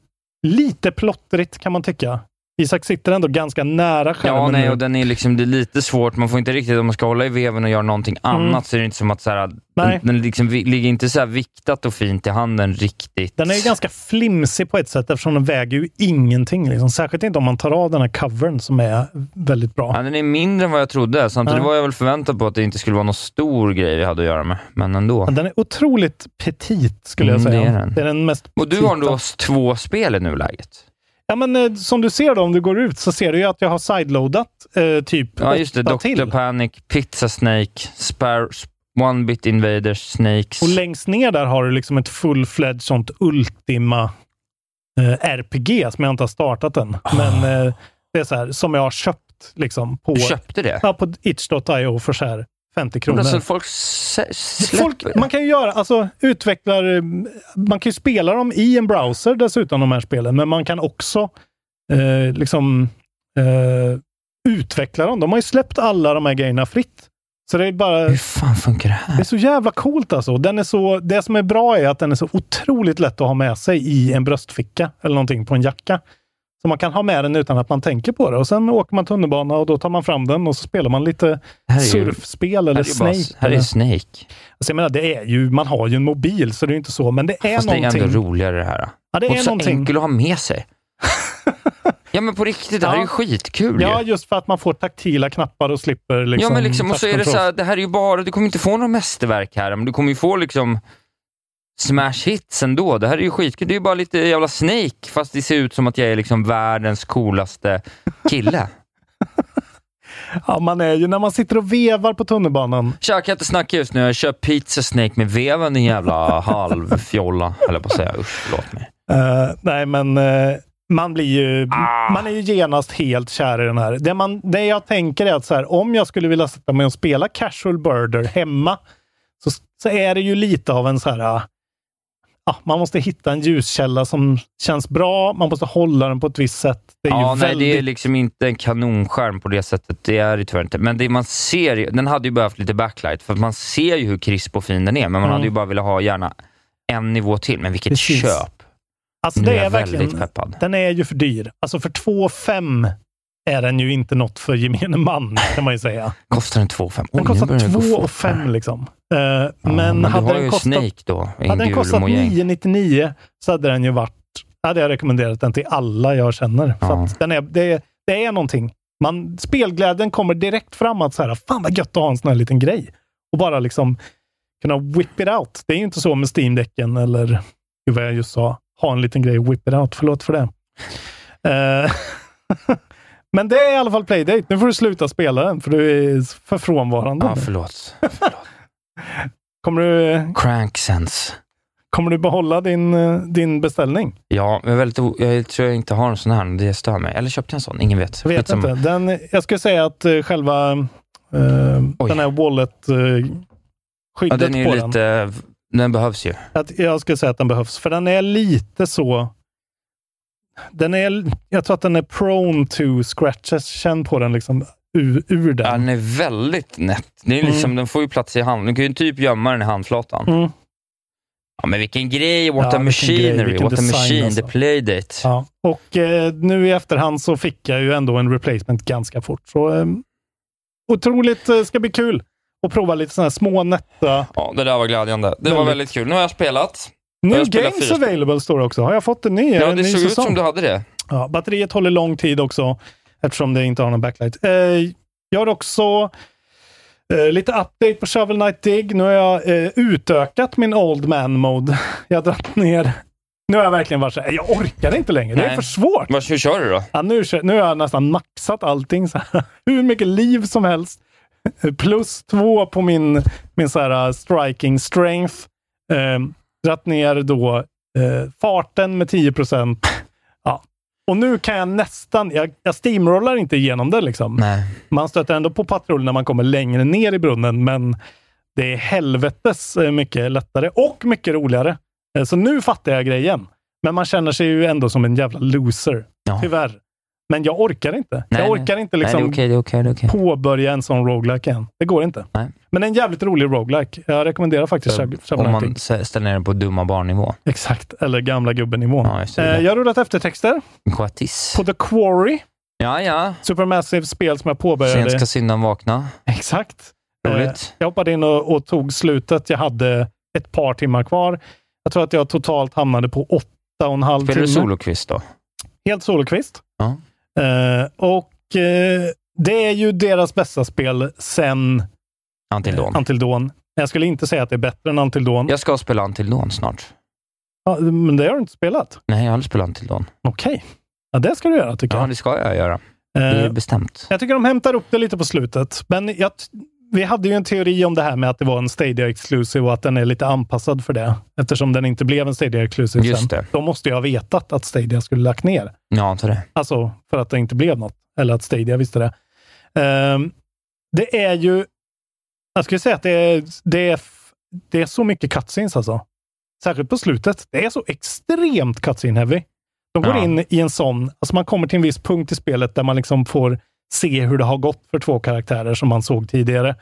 lite plottrigt kan man tycka. Isak sitter ändå ganska nära skärmen Ja, nej, och den är liksom, det är lite svårt. Man får inte riktigt, om man ska hålla i veven och göra någonting annat, så är det inte som att så här, Mm. Nej. den, den liksom, ligger inte så viktat och fint i handen riktigt. Den är ju ganska flimsig på ett sätt eftersom den väger ju ingenting. Liksom. Särskilt inte om man tar av den här covern som är väldigt bra. Ja, den är mindre än vad jag trodde. Samtidigt Ja. var jag väl förväntad på att det inte skulle vara någon stor grej vi hade att göra med, men ändå. Men Den är otroligt petit skulle jag Mm, säga. det är den. Det är den mest Och du har petita. då två spel i nuläget? Ja, men eh, som du ser då, om du går ut, så ser du ju att jag har sideloadat eh, typ Ja, just det. Dr. Panic, Pizza Snake, Spar One Bit Invaders, Snakes. Och längst ner där har du liksom ett full-fledged sånt Ultima eh, RPG som jag inte har startat än. Men eh, det är så här, som jag har köpt liksom på, Du köpte det? ja, på itch.io för så här 50 Men kronor. alltså, folk släpper Folk, man kan ju göra, alltså utvecklar, man kan ju spela dem i en browser dessutom, de här spelen, men man kan också eh, liksom eh, utveckla dem. De har ju släppt alla de här grejerna fritt. Så det är bara... Hur fan funkar det här? Det är så jävla coolt alltså. Den är så, det som är bra är att den är så otroligt lätt att ha med sig i en bröstficka eller någonting på en jacka. Så man kan ha med den utan att man tänker på det. Och sen åker man tunnelbana och då tar man fram den och så spelar man lite ju- surfspel eller här är ju bara- Snake. här är Snake. Alltså jag menar, det är ju, man har ju en mobil så det är ju inte så, men det är Fast det är någonting. ändå roligare det här. Ja, det och är så någonting. enkel att ha med sig. ja, men på riktigt, det här är ju Ja. skitkul Ja, ju. just för att man får taktila knappar och slipper liksom ja, men liksom, och så är det så här, det här är ju bara, du kommer inte få några mästerverk här, men du kommer ju få liksom smash hits ändå. Det här är ju skitkul. Det är ju bara lite jävla Snake, fast det ser ut som att jag är liksom världens coolaste kille. Ja, man är ju, när man sitter och vevar på tunnelbanan. Tja, kan jag inte snacka just nu? Jag kör Pizza Snake med veven, din jävla halvfjolla, jag på att säga. Usch, förlåt mig. Eh, nej, men eh, man blir ju, Ah. man är ju genast helt kär i den här. Det, man, det jag tänker är att så här, om jag skulle vilja sätta mig och spela casual birder hemma, så, så är det ju lite av en så här, ah, ah, man måste hitta en ljuskälla som känns bra, man måste hålla den på ett visst sätt. Det är Ja, nej, väldigt... det är liksom inte en kanonskärm på det sättet. Det är det tyvärr inte. Men det man ser, den hade ju behövt lite backlight, för man ser ju hur krisp och fin den är, men man Mm. hade ju bara velat ha gärna en nivå till. Men vilket Precis. köp! Alltså, Nu det är jag verkligen, väldigt peppad. Den är ju för dyr. Alltså för 2,5 är den ju inte något för gemene man, kan man ju säga. Kostar den 2,5? Den Oj, nu kostar börjar det gå 2 fort och 5 liksom. Eh, Ja, men du hade har den kostat, Snake då, hade den kostat mojäng. 999 så hade den ju varit, hade jag rekommenderat den till alla jag känner. För Ja. att den är, det, det är någonting. Man, spelglädjen kommer direkt fram att så här, fan vad gött att ha en sån här liten grej. Och bara liksom kunna whip it out. Det är ju inte så med Steam-däcken eller vad jag just sa, ha en liten grej whip it out. Förlåt för det. Eh, Men det är i alla fall Playdate. Nu får du sluta spela den, för du är för frånvarande. Ja, förlåt. Kommer du, Cranksense. kommer du behålla din, eh, din beställning? Ja, jag, är väldigt jag tror jag inte har en sån här. Det stör mig. Eller köpte jag en sån? Ingen vet. Jag vet Skitsamma. inte. Den, jag skulle säga att eh, själva eh, den här wallet-skyddet Ja, den är på ju den, lite... Den behövs ju. att jag skulle säga att den behövs. För den är lite så... Den är, jag tror att den är prone to scratches. Känn på den liksom ur, ur den. Ja, den är väldigt nätt. Det är liksom, Mm. Den får ju plats i handen. Du kan ju typ gömma den i handflatan. Mm. Ja, men vilken grej! What Ja, a grej, machinery! vilken What a machine! alltså. The playdate. Ja. Och eh, nu i efterhand så fick jag ju ändå en replacement ganska fort. Så eh, otroligt, eh, ska bli kul att prova lite sådana här små nätta... Ja, det där var glädjande. Det var Väldigt. väldigt kul. Nu har jag spelat. New games spel. available står det också. Har jag fått en ny? Ja, det ny såg ut säsong? som du hade det. Ja, batteriet håller lång tid också eftersom det inte har någon backlight. Eh, jag har också eh, lite update på Shovel Knight Dig. Nu har jag eh, utökat min Old Man Mode. Jag har dragit ner... Nu har jag verkligen varit så här, jag orkar inte längre. Det är Nej. för svårt. Vad, hur kör du då? Ja, nu, nu har jag nästan maxat allting. Så här. Hur mycket liv som helst. Plus två på min, min så här, uh, striking strength. Eh, dratt ner då eh, farten med 10 procent. Ja. Och nu kan jag nästan, jag, jag steamrollar inte igenom det liksom. Nej. Man stöter ändå på patrull när man kommer längre ner i brunnen, men det är helvetes eh, mycket lättare och mycket roligare. Eh, Så nu fattar jag grejen. Men man känner sig ju ändå som en jävla loser. Ja. Tyvärr. Men jag orkar inte. Nej, jag nej. orkar inte Nej, liksom det är okej, det okej, det okej. påbörja en sån roguelike än. Det går inte. Nej. Men en jävligt rolig roguelike. Jag rekommenderar faktiskt Shab- Om man ställer ner den på dumma barnnivå. Exakt, eller gamla gubben-nivån. Ja, eh, jag har rullat eftertexter Quatis. på The Quarry. Ja, ja. Supermassive spel som jag påbörjade. Sent ska syndan vakna. Exakt. Eh, Roligt. jag hoppade in och, och tog slutet. Jag hade ett par timmar kvar. Jag tror att jag totalt hamnade på åtta och en halv Spelar timme. du solokvist då? Helt solokvist. Ja. Eh, och eh, det är ju deras bästa spel sen Until Dawn. Until Dawn. Jag skulle inte säga att det är bättre än Until Dawn. Jag ska spela Until Dawn snart. Ja, men det har du inte spelat? Nej, jag har aldrig spelat Until Dawn. Okej. Ja, det ska du göra tycker Ja, jag. det ska jag göra. Det är Eh, bestämt. Jag tycker de hämtar upp det lite på slutet. Men jag, vi hade ju en teori om det här med att det var en Stadia Exclusive och att den är lite anpassad för det. Eftersom den inte blev en Stadia Exclusive Just sen. det. Då måste jag ha vetat att Stadia skulle lagt ner. Ja, antar det. Alltså för att det inte blev något. Eller att Stadia visste det. Ehm, det är ju... Jag skulle säga att det är, det är, det är så mycket cutscenes alltså. Särskilt på slutet. Det är så extremt cutscene heavy. De går Ja. in i en sån... Alltså man kommer till en viss punkt i spelet där man liksom får se hur det har gått för två karaktärer som man såg tidigare.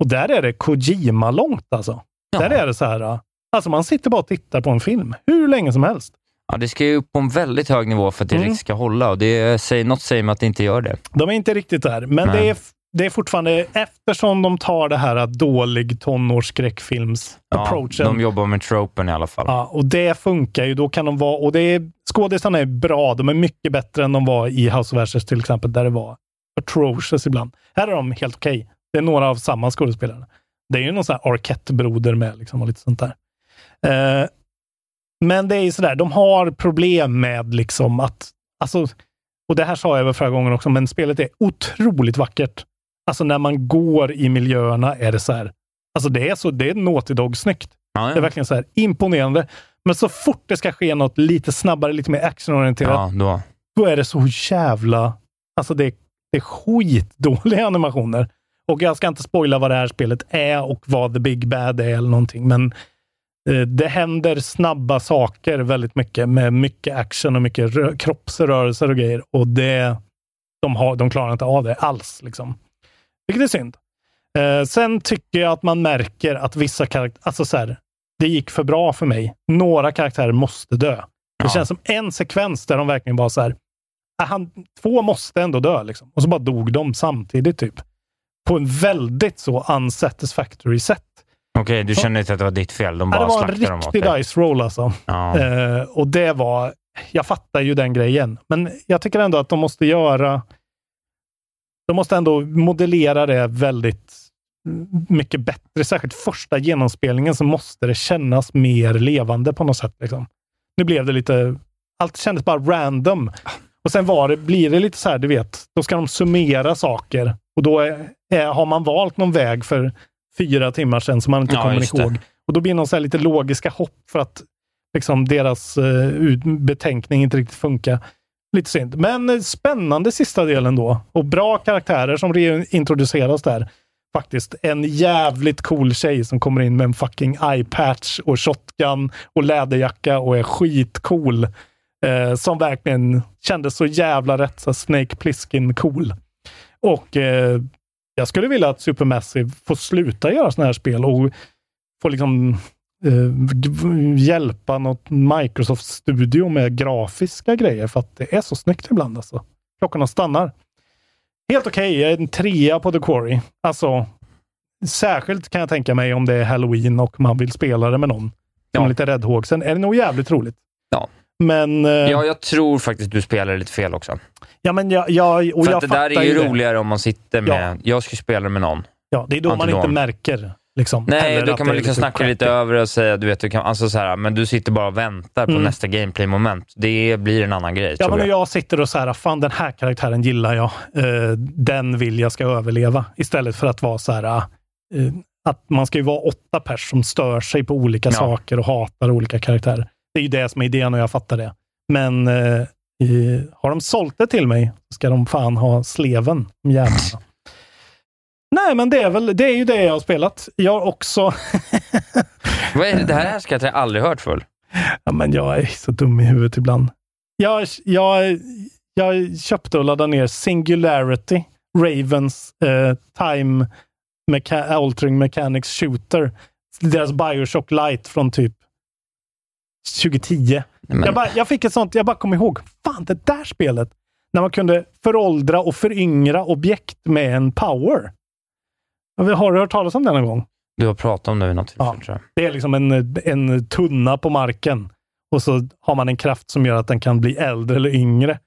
Och där är det Kojima-långt alltså. Där är det så här... Alltså man sitter bara och tittar på en film hur länge som helst. Ja, det ska ju upp på en väldigt hög nivå för att det Mm. ska hålla och det något säger mig att det inte gör det. De är inte riktigt där, men Nej. det är, det är fortfarande eftersom de tar det här dålig tonårsskräckfilms Ja, de jobbar med tropen i alla fall. Ja, och det funkar ju. Då kan de vara, och det är, skådisarna är bra. De är mycket bättre än de var i House of Ashes till exempel, där det var atrocious ibland. Här är de helt okej. Det är några av samma skådespelare. Det är ju någon sån här Arquette-broder med liksom och lite sånt där. Eh, men det är ju sådär, de har problem med liksom att, alltså, och det här sa jag väl förra gången också, men spelet är otroligt vackert. Alltså när man går i miljöerna är det så här, alltså det är så, det är Naughty Dog-snyggt. Ja, Det är ja. verkligen så här imponerande. Men så fort det ska ske något lite snabbare, lite mer actionorienterat, ja då. då är det så jävla... Alltså det, det är skitdåliga animationer. Och jag ska inte spoila vad det här spelet är och vad The Big Bad är eller någonting, men eh, det händer snabba saker väldigt mycket med mycket action och mycket rö- kroppsrörelser och grejer. Och det, de, har, de klarar inte av det alls. Liksom. Vilket är synd. Eh, sen tycker jag att man märker att vissa karaktärer, alltså så här, det gick för bra för mig. Några karaktärer måste dö. Det Ja. känns som en sekvens där de verkligen var så här, ah, han, två måste ändå dö. Liksom. Och så bara dog de samtidigt, typ. På en väldigt så unsatisfactory sätt. Okej, du känner inte att det var ditt fel? De bara det var en riktig dice roll alltså. Ja. Eh, och det var, jag fattar ju den grejen, men jag tycker ändå att de måste göra, de måste ändå modellera det väldigt mycket bättre. Särskilt första genomspelningen så måste det kännas mer levande på något sätt. Liksom. Nu blev det lite, allt kändes bara random. Och sen var det, blir det lite så här, du vet, då ska de summera saker och då är, är, har man valt någon väg för fyra timmar sedan som man inte Ja, kommer det. ihåg. Och då blir det så lite logiska hopp för att liksom deras uh, betänkning inte riktigt funkar. Lite synd. Men eh, spännande sista delen då. Och bra karaktärer som introduceras där. Faktiskt en jävligt cool tjej som kommer in med en fucking eyepatch och shotgun och läderjacka och är skitcool. Eh, som verkligen kändes så jävla rätt. Så Snake Plissken cool. Och eh, jag skulle vilja att Supermassive får sluta göra sådana här spel och få liksom eh, hjälpa något Microsoft Studio med grafiska grejer för att det är så snyggt ibland. Alltså. Klockorna stannar. Helt okej, en trea på The Quarry. Alltså, särskilt kan jag tänka mig om det är Halloween och man vill spela det med någon. Som Ja. lite räddhågsen. är det nog jävligt roligt. Ja. Men, eh, ja, jag tror faktiskt du spelar lite fel också. ja, men jag, jag, och För jag det där är ju det. roligare om man sitter med... Jag ska spela med någon. Ja, det är då man Until inte märker. Liksom, Nej, Eller då kan man liksom snacka lite över och säga, du vet, du kan, alltså så här, men du sitter bara och väntar på Mm. nästa gameplay-moment. Det blir en annan grej, Ja, men jag. jag sitter och så här, fan den här karaktären gillar jag. Eh, den vill jag ska överleva. Istället för att vara så här, eh, att man ska ju vara åtta pers som stör sig på olika Ja. saker och hatar olika karaktärer. Det är ju det som är idén och jag fattar det. Men eh, i, har de sålt det till mig ska de fan ha sleven, jävlarna. Nej, men det är väl, det är ju det jag har spelat. Jag har också Vad är det? det här ska jag aldrig hört förr. Ja, men jag är så dum i huvudet ibland. Jag, jag, jag köpte och laddade ner Singularity, Ravens eh, Time Mecha Altering Mechanics Shooter. Deras Bioshock Light från typ 2010. Men- Jag, bara, jag fick ett sånt, jag bara kom ihåg, fan det där spelet, när man kunde föråldra och föryngra objekt med en power. Har du hört talas om det någon gång? Du har pratat om det vid något tillfälle, tror jag. Det är liksom en, en tunna på marken och så har man en kraft som gör att den kan bli äldre eller yngre.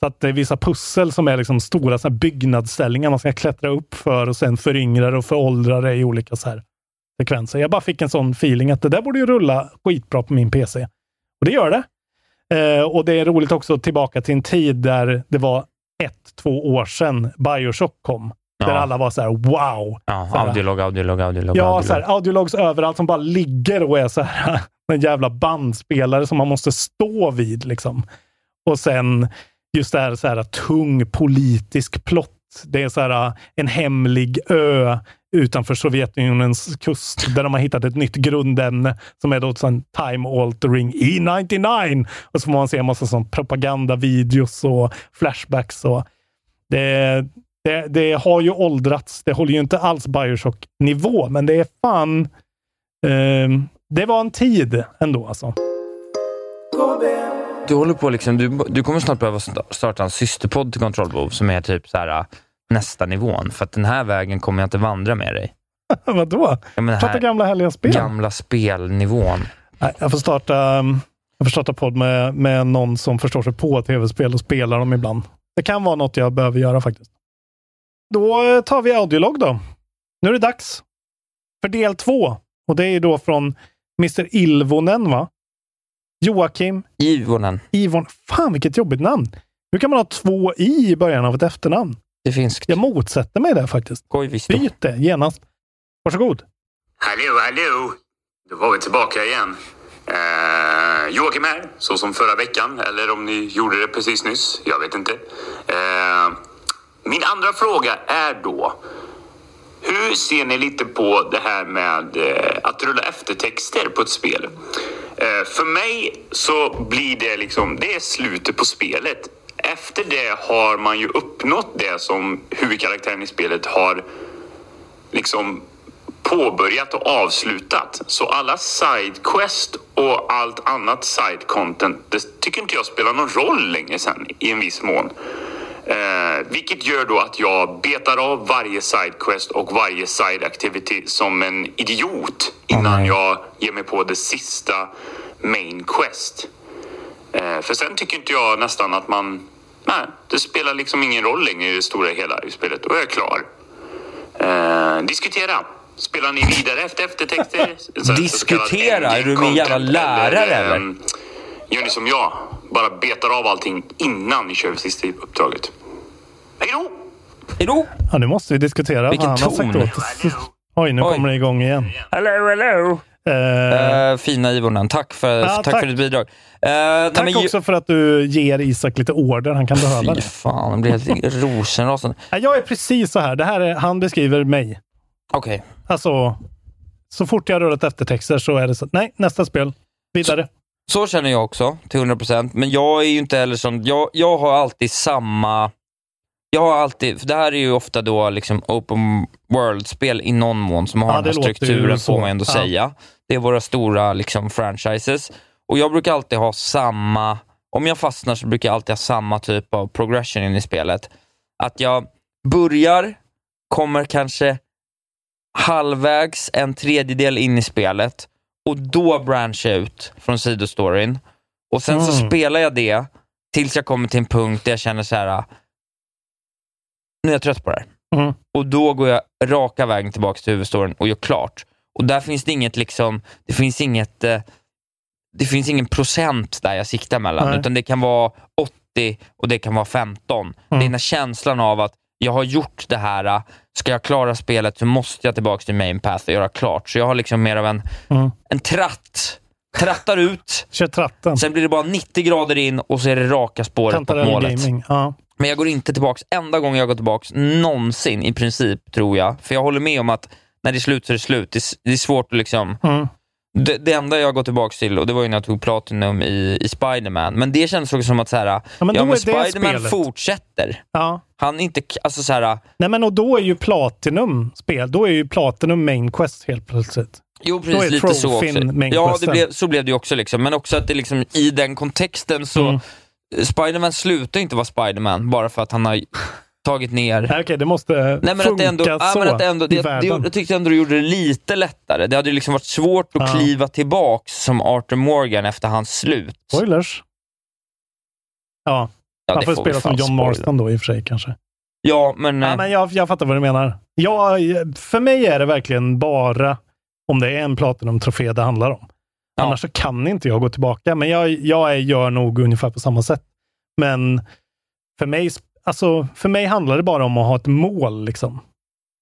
Så att det är vissa pussel som är liksom stora så här byggnadsställningar man ska klättra upp för och sen föryngra det och föråldra det i olika så här sekvenser. Jag bara fick en sån feeling att det där borde ju rulla skitbra på min PC. Och det gör det. Eh, och det är roligt också tillbaka till en tid där det var ett, två år sedan Bioshock kom. Där Ja. alla var så här wow. Ja, Så här- audiolog, audiolog, audiolog. Ja, audiolog. så här, audiologs överallt som bara ligger och är så här en jävla bandspelare som man måste stå vid. Liksom. Och sen just det här, så här tung politisk plott. Det är så här en hemlig ö utanför Sovjetunionens kust där de har hittat ett nytt grundämne som är då sån time altering E99. Och så får man se en massa sån propagandavideos och flashbacks. Och det, det, det har ju åldrats. Det håller ju inte alls Bioshock-nivå, men det är fan... ehm, det var en tid ändå alltså. Du håller på liksom, du, du kommer snart behöva sta- starta en systerpodd till Kontrollbehov som är typ så här äh, nästa nivån. För att den här vägen kommer jag inte vandra med dig. Vadå? Ja, men det Prata gamla härliga spel. gamla spelnivån. Nej, jag får starta, um, jag får starta podd med, med någon som förstår sig på tv-spel och spelar dem ibland. Det kan vara något jag behöver göra faktiskt. Då eh, tar vi audiolog då. Nu är det dags för del två. Och det är då från Mr. Ilvonen, va? Joakim Ivonen. Ivon. Fan vilket jobbigt namn. Hur kan man ha två i i början av ett efternamn? Det är finskt. Jag motsätter mig det faktiskt. Koivisto. Byt det genast. Varsågod. Hallå, hallå! Då var vi tillbaka igen. Eh, Joakim här, så som förra veckan. Eller om ni gjorde det precis nyss. Jag vet inte. Eh, min andra fråga är då. Hur ser ni lite på det här med eh, att rulla eftertexter på ett spel? Eh, för mig så blir det liksom, det är slutet på spelet. Efter det har man ju uppnått det som huvudkaraktären i spelet har liksom påbörjat och avslutat. Så alla sidequest och allt annat side content, det tycker inte jag spelar någon roll längre sen i en viss mån. Eh, vilket gör då att jag betar av varje sidequest och varje side activity som en idiot innan jag ger mig på det sista main quest. Eh, för sen tycker inte jag nästan att man... Nej, det spelar liksom ingen roll längre i det stora hela i spelet. Då är jag klar. Eh, diskutera. Spelar ni vidare efter eftertexter? Diskutera? Är du min jävla lärare, eller? ehm, Gör ni som jag? Bara betar av allting innan ni kör sista uppdraget. Hej då! Hej då! Ja, nu måste vi diskutera Vilken vad han har sagt ton. åt. Oj, nu Oj. kommer det igång igen. Hello, hello! Eh, Eh, fina Ivonen. Tack, för, Ja, tack, tack. för ditt bidrag. Nej, tack ju- också för att du ger Isak lite order. Han kan behöva Fy det. fan, jag blir helt rosenrasande. Jag är precis så här. Det här är, han beskriver mig. Okej. Alltså, så fort jag har rullat eftertexter så är det så. Nej, nästa spel. Vidare. Så känner jag också, till 100%. Men jag är ju inte heller som... Jag, jag har alltid samma... Jag har alltid... För det här är ju ofta då liksom open world-spel i någon mån som har Ja, den här strukturen, får man ändå Ja. säga. Det är våra stora liksom, franchises. Och jag brukar alltid ha samma... Om jag fastnar så brukar jag alltid ha samma typ av progression in i spelet. Att jag börjar, kommer kanske halvvägs, en tredjedel in i spelet och då branchar jag ut från sidostoryn. Och sen så Mm. spelar jag det tills jag kommer till en punkt där jag känner så här. "Ah, nu är jag trött på det här. Mm. Och då går jag raka vägen tillbaka till huvudstoryn och gör klart. Och där finns det inget liksom, det finns inget, eh, det finns ingen procent där jag siktar mellan, Nej. utan det kan vara 80 och det kan vara 15. Det är den här känslan av att jag har gjort det här, eh, ska jag klara spelet så måste jag tillbaka till main path och göra klart. Så jag har liksom mer av en, Mm. en tratt. Trattar ut, Kör tratten. sen blir det bara 90 grader in och så är det raka spåret mot Kantarell målet. Gaming. Ja. Men jag går inte tillbaks, enda gången jag går tillbaks någonsin i princip, tror jag. För jag håller med om att när det är slut så är det slut. Det är, det är svårt att liksom... Mm. Det, det enda jag går tillbaka till, och det var ju när jag tog Platinum i, i Spiderman, men det kändes också som att så här, ja, men men, är det Spiderman fortsätter. Ja. Han inte, alltså så här, Nej, men och då är ju Platinum spel, då är ju Platinum Main Quest helt plötsligt. Jo, precis. Lite så också. Ja, det blev, så blev det ju också. Liksom. Men också att det liksom, i den kontexten så... Mm. Spiderman slutar inte vara Spiderman bara för att han har tagit ner... Okej, det måste Nej, men att funka det ändå, ja, så men att det ändå, det, det, jag tyckte ändå det gjorde det lite lättare. Det hade ju liksom varit svårt att Ja. kliva tillbaks som Arthur Morgan efter hans slut. Spoilers. Ja, Ja, det får spela som John. Marston då i och för sig kanske. Ja, men... Ja, eh, men jag, jag fattar vad du menar. Ja, för mig är det verkligen bara om det är en Platinum-trofé det handlar om. Ja. Annars så kan inte jag gå tillbaka, men jag, jag är- gör nog ungefär på samma sätt. Men för mig, alltså, för mig handlar det bara om att ha ett mål. Liksom.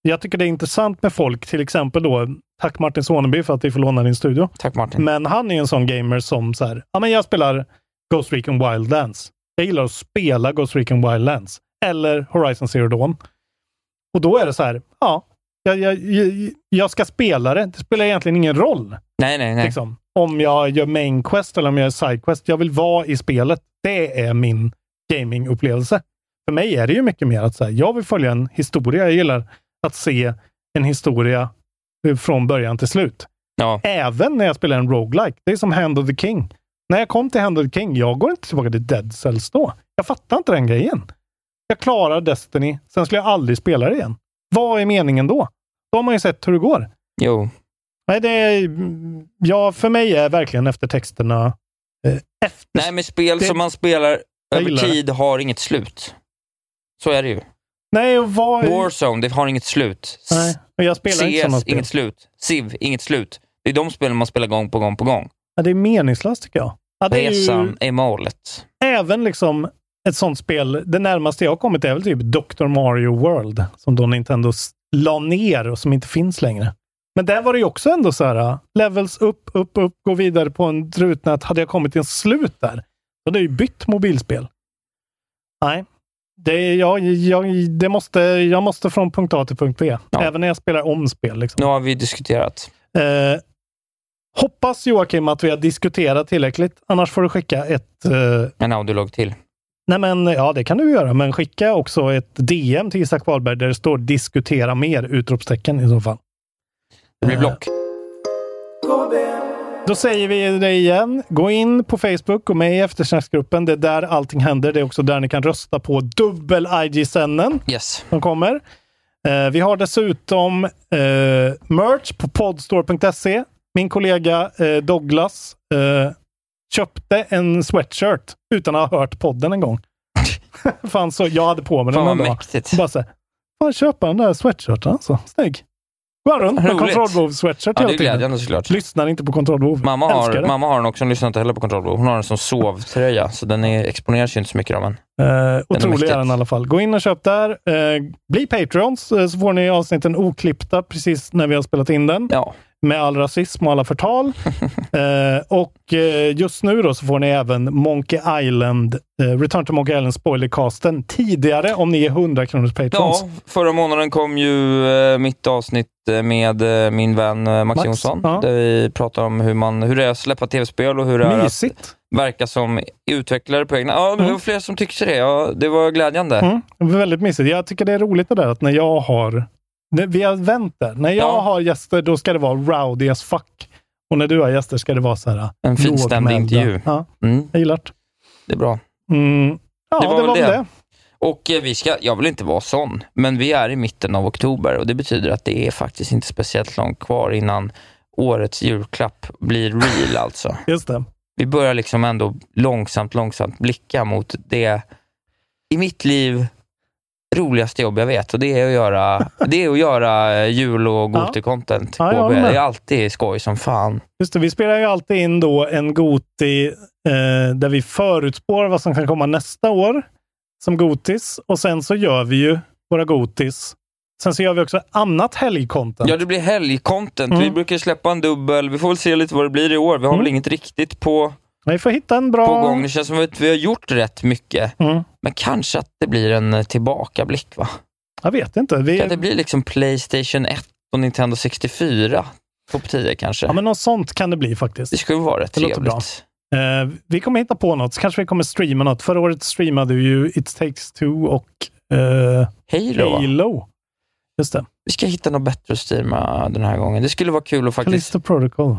Jag tycker det är intressant med folk, till exempel då, tack Martin Soneby för att vi får låna din studio. Tack Martin. Men han är en sån gamer som så här, ja men jag spelar Ghost Recon Wildlands. Jag gillar att spela Ghost Recon Wildlands. Eller Horizon Zero Dawn. Och då är det så här, ja, jag, jag, jag, ska spela det. Det spelar egentligen ingen roll. nej, nej, nej. Liksom. Om jag gör main quest eller om jag gör side quest. Jag vill vara i spelet. Det är min gamingupplevelse. För mig är det ju mycket mer att säga, jag vill följa en historia. Jag gillar att se en historia eh, från början till slut. Ja. Även när jag spelar en roguelike. Det är som Hand of the King. När jag kom till Hand of the King, jag går inte tillbaka till Dead Cells då. Jag fattar inte den grejen. Jag klarar Destiny, sen skulle jag aldrig spela det igen. Vad är meningen då? Då har man ju sett hur det går. Jo. Nej, det är, ja, för mig är verkligen eftertexterna eh, efter. Nej, men spel Det- som man spelar över gillar det. tid har inget slut. Så är det ju. Nej, och vad... Warzone, det har inget slut. Nej, och jag spelar inte sådana CS, spel. inget slut. Civ, inget slut. Det är de spelen man spelar gång på gång på gång. Ja, det är meningslöst tycker jag. Ja, det är ju, Resan är målet. även liksom ett sånt spel, det närmaste jag har kommit är väl typ Dr. Mario World, som då Nintendo la ner och som inte finns längre. Men där var det ju också ändå så här, uh, levels upp, upp, upp, gå vidare på en drutnät. Hade jag kommit till en slut där, då hade jag ju bytt mobilspel. Nej, det, jag, jag, det måste, jag måste från punkt A till punkt B. Ja. Även när jag spelar om spel. Liksom. Nu har vi diskuterat. Eh, hoppas Joakim att vi har diskuterat tillräckligt. Annars får du skicka ett eh, En audiolog till. Nej men ja, det kan du göra, men skicka också ett DM till Isak Wahlberg där det står diskutera mer! utropstecken i så fall. Det blir Eh, block. Då säger vi det igen. Gå in på Facebook och med i eftersnacksgruppen. Det är där allting händer. Det är också där ni kan rösta på dubbel IG-sänden Yes. som kommer. Eh, vi har dessutom eh, merch på podstore.se. Min kollega eh, Douglas eh, köpte en sweatshirt utan att ha hört podden en gång. Fan, så jag hade på mig den Fan vad en dag. mäktigt. Bara så här, fan köpa den där sweatshirten alltså. Snygg. Går runt med Roligt. Control sweatshirt Ja, det hela är tiden. glädjande såklart. Lyssnar inte på Control Mamma Älskar har, det. mamma har den också, hon lyssnar inte heller på Control Hon har den som sovtröja, så den är, exponeras ju inte så mycket av en. Eh, otrolig mäktigt. är den i alla fall. Gå in och köp där. Eh, bli Patreons eh, så får ni avsnitten oklippta precis när vi har spelat in den. Ja. Med all rasism och alla förtal. eh, och eh, just nu då så får ni även Monkey Island, eh, Return to Monkey Island spoilercasten tidigare om ni är 100 kronors Patrons. Ja, förra månaden kom ju eh, mitt avsnitt eh, med eh, min vän Max, Max, Jonsson, ja. där vi pratar om hur, man, hur det är att släppa tv-spel och hur det är att verka som utvecklare på egna... Ja, det var flera som tyckte det. Ja, det var glädjande. Mm, väldigt mysigt. Jag tycker det är roligt det där att när jag har... Vi har vänt där. När jag Ja. har gäster, då ska det vara rowdy as fuck. Och när du har gäster ska det vara så här En finstämd intervju. Ja, Mm, jag gillar det. det är bra. Mm. Ja, det var, väl det. Och eh, vi ska, jag vill inte vara sån, men vi är i mitten av oktober och det betyder att det är faktiskt inte speciellt långt kvar innan årets julklapp blir real alltså. Just det. Vi börjar liksom ändå långsamt, långsamt blicka mot det i mitt liv roligaste jobb jag vet och det är att göra, det är att göra eh, jul och Ja. Goti-content. Ja, med. det är alltid skoj som fan. Just det, vi spelar ju alltid in då en Goti eh, där vi förutspår vad som kan komma nästa år som Gotis. Och sen så gör vi ju våra Gotis. Sen så gör vi också annat helgcontent. Ja, det blir helgcontent. Mm. Vi brukar släppa en dubbel. Vi får väl se lite vad det blir i år. Vi har Mm. väl inget riktigt på, Vi får hitta en bra... på gång. Det känns som att vi har gjort rätt mycket. Mm. Men kanske att det blir en eh, tillbakablick, va? Jag vet inte. Vi... Kan det bli liksom Playstation 1 och Nintendo 64? Topp 10 kanske. Ja, men något sånt kan det bli faktiskt. Det skulle vara rätt trevligt. Eh, vi kommer hitta på något, så kanske vi kommer streama något. Förra året streamade vi ju It takes two och eh, Halo? Halo. Just det. Vi ska hitta något bättre att streama den här gången. Det skulle vara kul att faktiskt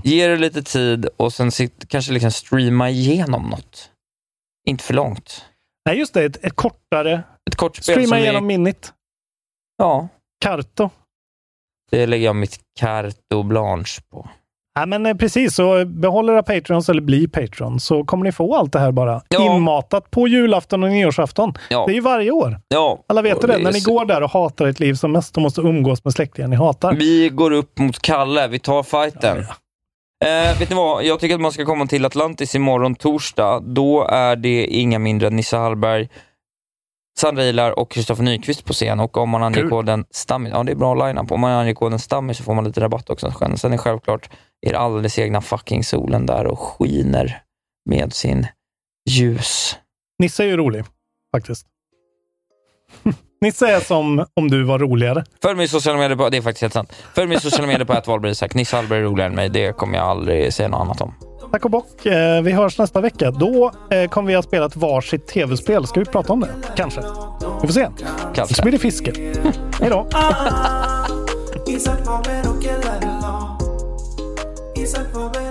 ge det lite tid och sen sitt, kanske liksom streama igenom något. Inte för långt. Nej, just det. Ett, ett kortare. Ett kort spel Streama igenom vi... minnet. Ja, Karto. det lägger jag mitt carte blanche på. Ja, men eh, precis, så behåll era Patreons eller bli Patreon så kommer ni få allt det här bara Ja. inmatat på julafton och nyårsafton. Ja. Det är ju varje år. Ja, Alla vet och det. är När ni så- går där och hatar ett liv som mest och måste umgås med släktingar ni hatar. Vi går upp mot Kalle, vi tar fighten. Eh, vet ni vad, jag tycker att man ska komma till Atlantis imorgon torsdag. Då är det inga mindre än Nisse Hallberg, Sandra Ilar och Kristoffer Nyqvist på scen. Och om man anger Kul. koden STAMMY, ja det är bra line-up. Om man anger koden STAMMY så får man lite rabatt också. Sen är självklart er alldeles egna fucking solen där och skiner med sin ljus. Nisse är ju rolig, faktiskt. Nisse är som om du var roligare. Följ mig i sociala medier på, det är faktiskt helt sant. Följ mig i sociala medier på att Isak. Nisse Hallberg är roligare än mig, det kommer jag aldrig säga något annat om. Tack och bock. Eh, vi hörs nästa vecka. Då eh, kommer vi att spela ett varsitt tv-spel. Ska vi prata om det? Kanske. Vi får se. Kanske. Så blir det fiske. Hej då. Isak Faber och LRLA Isak Faber och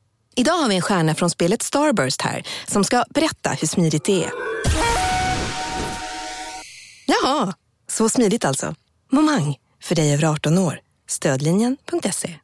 Idag har vi en stjärna från spelet Starburst här som ska berätta hur smidigt det är. Jaha, så smidigt alltså. Momang, för dig över 18 år. Stödlinjen.se.